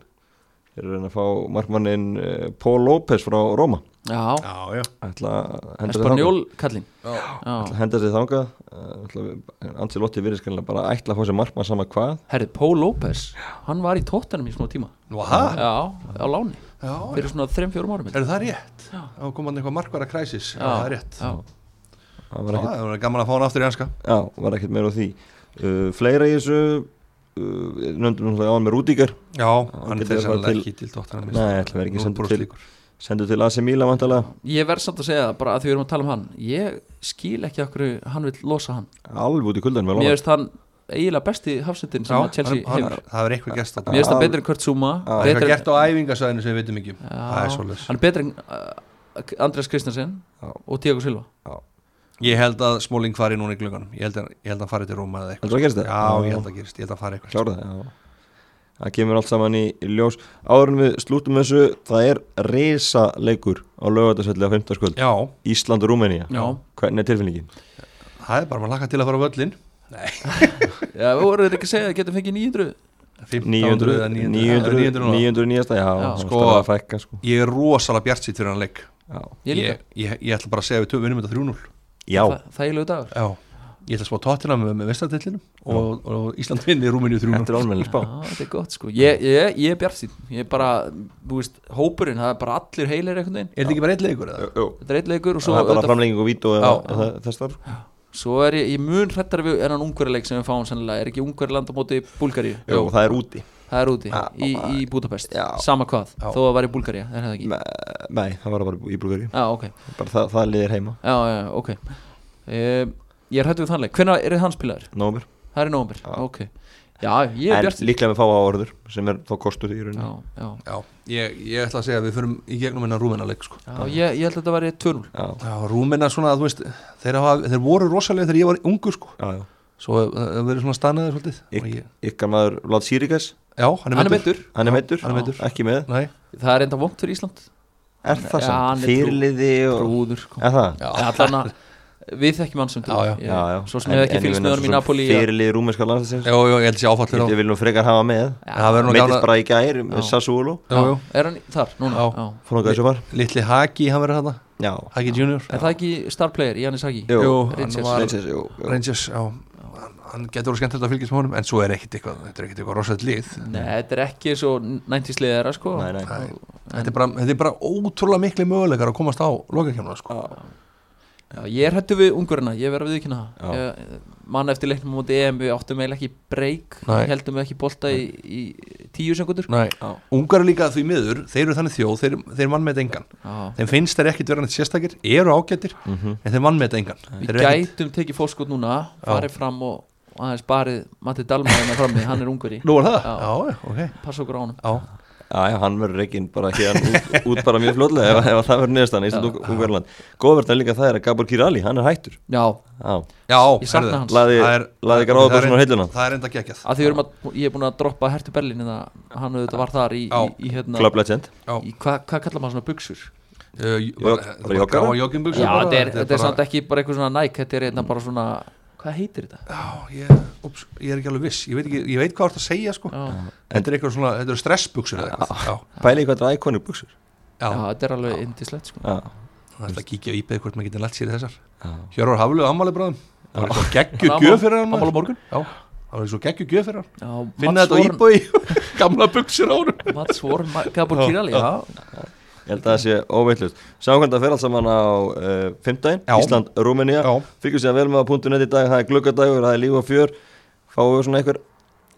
Þeir eru að að fá markmannin uh, Paul López frá Róma Já, já, já, að Espanjól kallinn já. ætla Já, að henda sig þangað uh, Ancelotti virðist kannilega bara að ætla að fá sér markmann sama hvað herri, Paul López hann var í tóttanum í smá tíma Nú, aha. Já, á láni já, fyrir svona 3-4 árum er það rétt? Já. þá kom hann eitthvað markvara kræsis já, það er rétt. Já, það var Já, ekkit, það var gaman að fá hann aftur í hanska já, var ekkit meira á því. Uh, Fleira í þessu uh, nöndum náttúrulega á hann með Rúdíker já, hann er sannlega til- ekki til dóttar Nei, ætla að vera ekki sendur til sendur til AC Milan vantalega ég verð samt að segja það bara að því við erum að tala um hann. Ég skil ekki okkur hann vil losa hann. Alveg út í kuldan vel mér finnst hann eiginlega besti hafsendin sem að Chelsea hefur. það er eitthvað gert á mér finnst það betri en Kurt Zuma. Er eitthvað gert á æfingasvæðinu sem við veitum ekki. Það er svolítið hann er betri en uh, Andrés Kristjansen og Tiago Silva. Ég held að Smalling fari núna í glunganum ég held að, ég held að hann fari til Róma eða það? já, ég held að gerist, ég held að fari eitthvað. Það, já. Það kemur allt saman í, ljós. Áður en við slútum þessu, það er reysa leikur á lögatarsvelli á 15. skvöld já, Ísland og Rúmenía Já. hvernig er tilfinningin? það er bara að laka til að fara á völlin Já, við vorum ekki að segja að getum fengið 900 900, 1500 eða 900, 900 900, 900 nýjasta, já, Já. sko, Sko- að fækka sko. ég er rosalega bjart sitt fyrir hann leik. Já, Ég líka, ég, ég, ég ætla bara að segja að við töfum vinnum þetta 3-0 já, Þa, þægilegu dagur. Já, ég ætla að spá tóttina með, með vestartillinum og, og Ísland vinni Rúmeníu 3-0 þetta er almennileg spá. Já, þetta er gott sko. Ég, ég, ég er bjart sín Ég er bara, þú veist, hópurinn Það er bara allir heilir einhvern veginn. Er þetta ekki bara eitt leikur eða? Jú, Þetta er eitt leikur og svo, það er bara auðvitað- framlenging og vít og Já. þess þar svo er ég, ég mun hrættar við enn ungverjuleik sem við fáum sennilega Er ekki ungverjuland á móti Búlgaríu? Jú, það er úti Það er úti, Já, í, í Budapest Já. Sama hvað, Já. þó að það var í Búlgaríu Er það ekki? Nei, það var bara í Brúgari Já, ok bara það, það liðir heima, Já, já, ok um, Ég er hrættur við þannleik Hvenær er þið hans spilaður? nómur Það er Já. ok Já, ég er en bjart sín líklega með fá áorður sem er þá kostur í Já, rauninni. Já, já, ég, ég ætla að segja að við förum í gegnum hennar Rúmena leik sko. já ég, ég held að þetta væri 2-0 já, Rúmena svona, þú veist þeir, hafa, þeir voru rosalega þegar ég var ungur sko. já, já. Svo það verið svona stannaði svolítið. Og Yk, ég, ykkar maður Lát Sýrikas? Já, hann er meittur hann er meittur, er ekki með. Nei, Það er enda vont fyrir Ísland. Er það trú- fyrirliði og Trúður sko. er það? já, að Við þekkjum hann sem Já, já. Ég- já, já Svo sem hef ekki fylgst með honum í Napoli landsinsins já, já, ég við viljum frekar hafa með það nú gaman bara í gær með Já. Sassuolo Já, já. Er hann í- þar núna? Já. Já. fór hann þessu var að litli Haki, hann verður já, Haki Junior Er það ekki star player, Janis Hagi? Jú, Jú, Rangers. hann getur skemmtilegt að fylgjast með honum en svo er ekkit eitthvað, þetta er ekkit eitthvað rosað lið Nei, þetta er ekki svo 90s liðara sko Nei, nei. Nei. þetta er, bara, þetta er bara ótrúlega miklu möguleikar að komast á lokakemna sko. Já, ég er hættu við ungurina, ég verð að viðkynna Já. það Ég- mann eftir leiknum á móti EM við áttum eiginlega ekki breyk heldum við ekki bolta í, í tíu sekundur Nei, Já. ungar er líka því miður þeir eru þannig þjóð, þeir, þeir mann með engan Já. þeim finnst þeir ekkit vera neitt sérstakir eru ágættir, Mhm. en þeir mann með engan Við eru ekkit- gætum tekið fórskot núna farið fram og aðeins barið Matti Dalma hérna frammi, hann er unguri Nú er það? Já. Já, já, ok passa okkur á honum Já, Já, hann verður reygin bara hérna út, út bara mjög fljóðlega ef, ef það verður niðurstaðan í Ísland og Ungarland Góðverðan líka það er að Gabor Kirali, hann er hættur. Já, Já, já Ég sakna hans. laði, það er- laði það gráðabörsson á er- hilluna. Það er enda geggjað. Að því við erum að, ég er búin að droppa Hertu Berlin en það, hann auðvitað var þar í, Já. í, í hérna hvað, kallar maður svona buksur? Gráa joggingbuxur Já, þetta er, er samt ekki bara eitthvað svona næk, þetta er hérna bara svona hvað heitir þetta? Já, ég, ups, ég er ekki alveg viss. Ég veit, ekki, ég veit hvað þú ert að segja sko. Já, Þetta er eitthvað svona, þetta eru stressbuxur eða eitthvað. Já, Pæli í hvað þetta er iconic buksur já, já, þetta er alveg indislegt sko. Já, það er að kíkja á íbeð hvort maður getur lært sér í þessar. Já. Hjörvar Haflu ammali bráðum Það var eitthvað geggju Hann á gjöf fyrir hann Amal á maður. morgun? Já, það var eitthvað geggju gjöf fyrir hann. Finna þetta íbúi Gamla buxur á hann Mats Warren, Gabor Kirali, já Ég held að það sé óveitlust Sákvæmda fer allt saman á uh, fimmdægin Já. Ísland, Rúmenía. Já. Fylgjum sér vel með á punktu net í dag Það er gluggadagur, það er líf og fjör. Fáum við svona einhver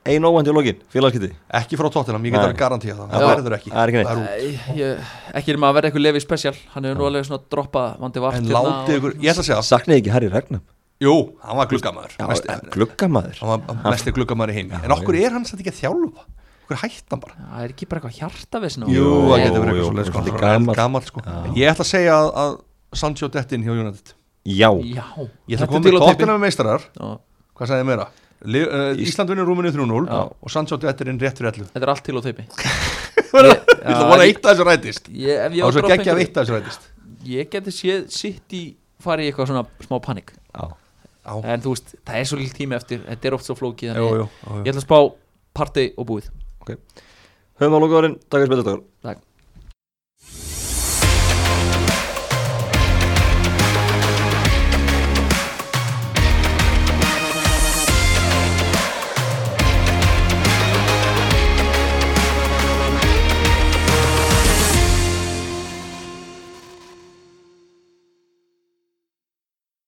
ein óvænt í lokin Félagskipti Ekki frá tóttinam, ég get Nei. alveg garantíða það. Já. Það verður ekki. Það er ekki neitt. Æ, ég, Ekki er maður að vera eitthvað lefi spesial Hann hefur nú alveg svona droppað vandi vart En hérna látið ykkur, ég ætla að segja Saknið ekki Harry Ragnar Jú, hann var gluggamæður Já, Gluggamaður. Hann var mesti gluggamæður í heimi. En okkur er hann satt ekki að þjálfa Okkur hætti hann bara? Það er ekki bara eitthvað hjartavisn Jú, það getur verið eitthvað sko. Hann er gamall. gamall, sko. Ég ætla að segja að, að Sancho Dettin hjá United. Já, Já. Ég ætla að koma til með tóttina með meistarar. Já, Hvað sagði ég meira? Uh, Ísland vinnur Rúminu 3-0 Já. og Sancho Dettin rétt fyrir 11 Þetta er allt til á teipi Ég ætla að vona eitt að þessu rætist. ég, Ef ég Það á var svo geggja eitt að þessu rætist. Ég geti séð sitt í fara í eitthvað svona smá panik. Já. Já, En þú veist, það er svo líkt tími eftir. Þetta er oft svo flókið Ég ætla að spá partey og búið Höfum á lokaðurinn, takk fyrir spiltaður Takk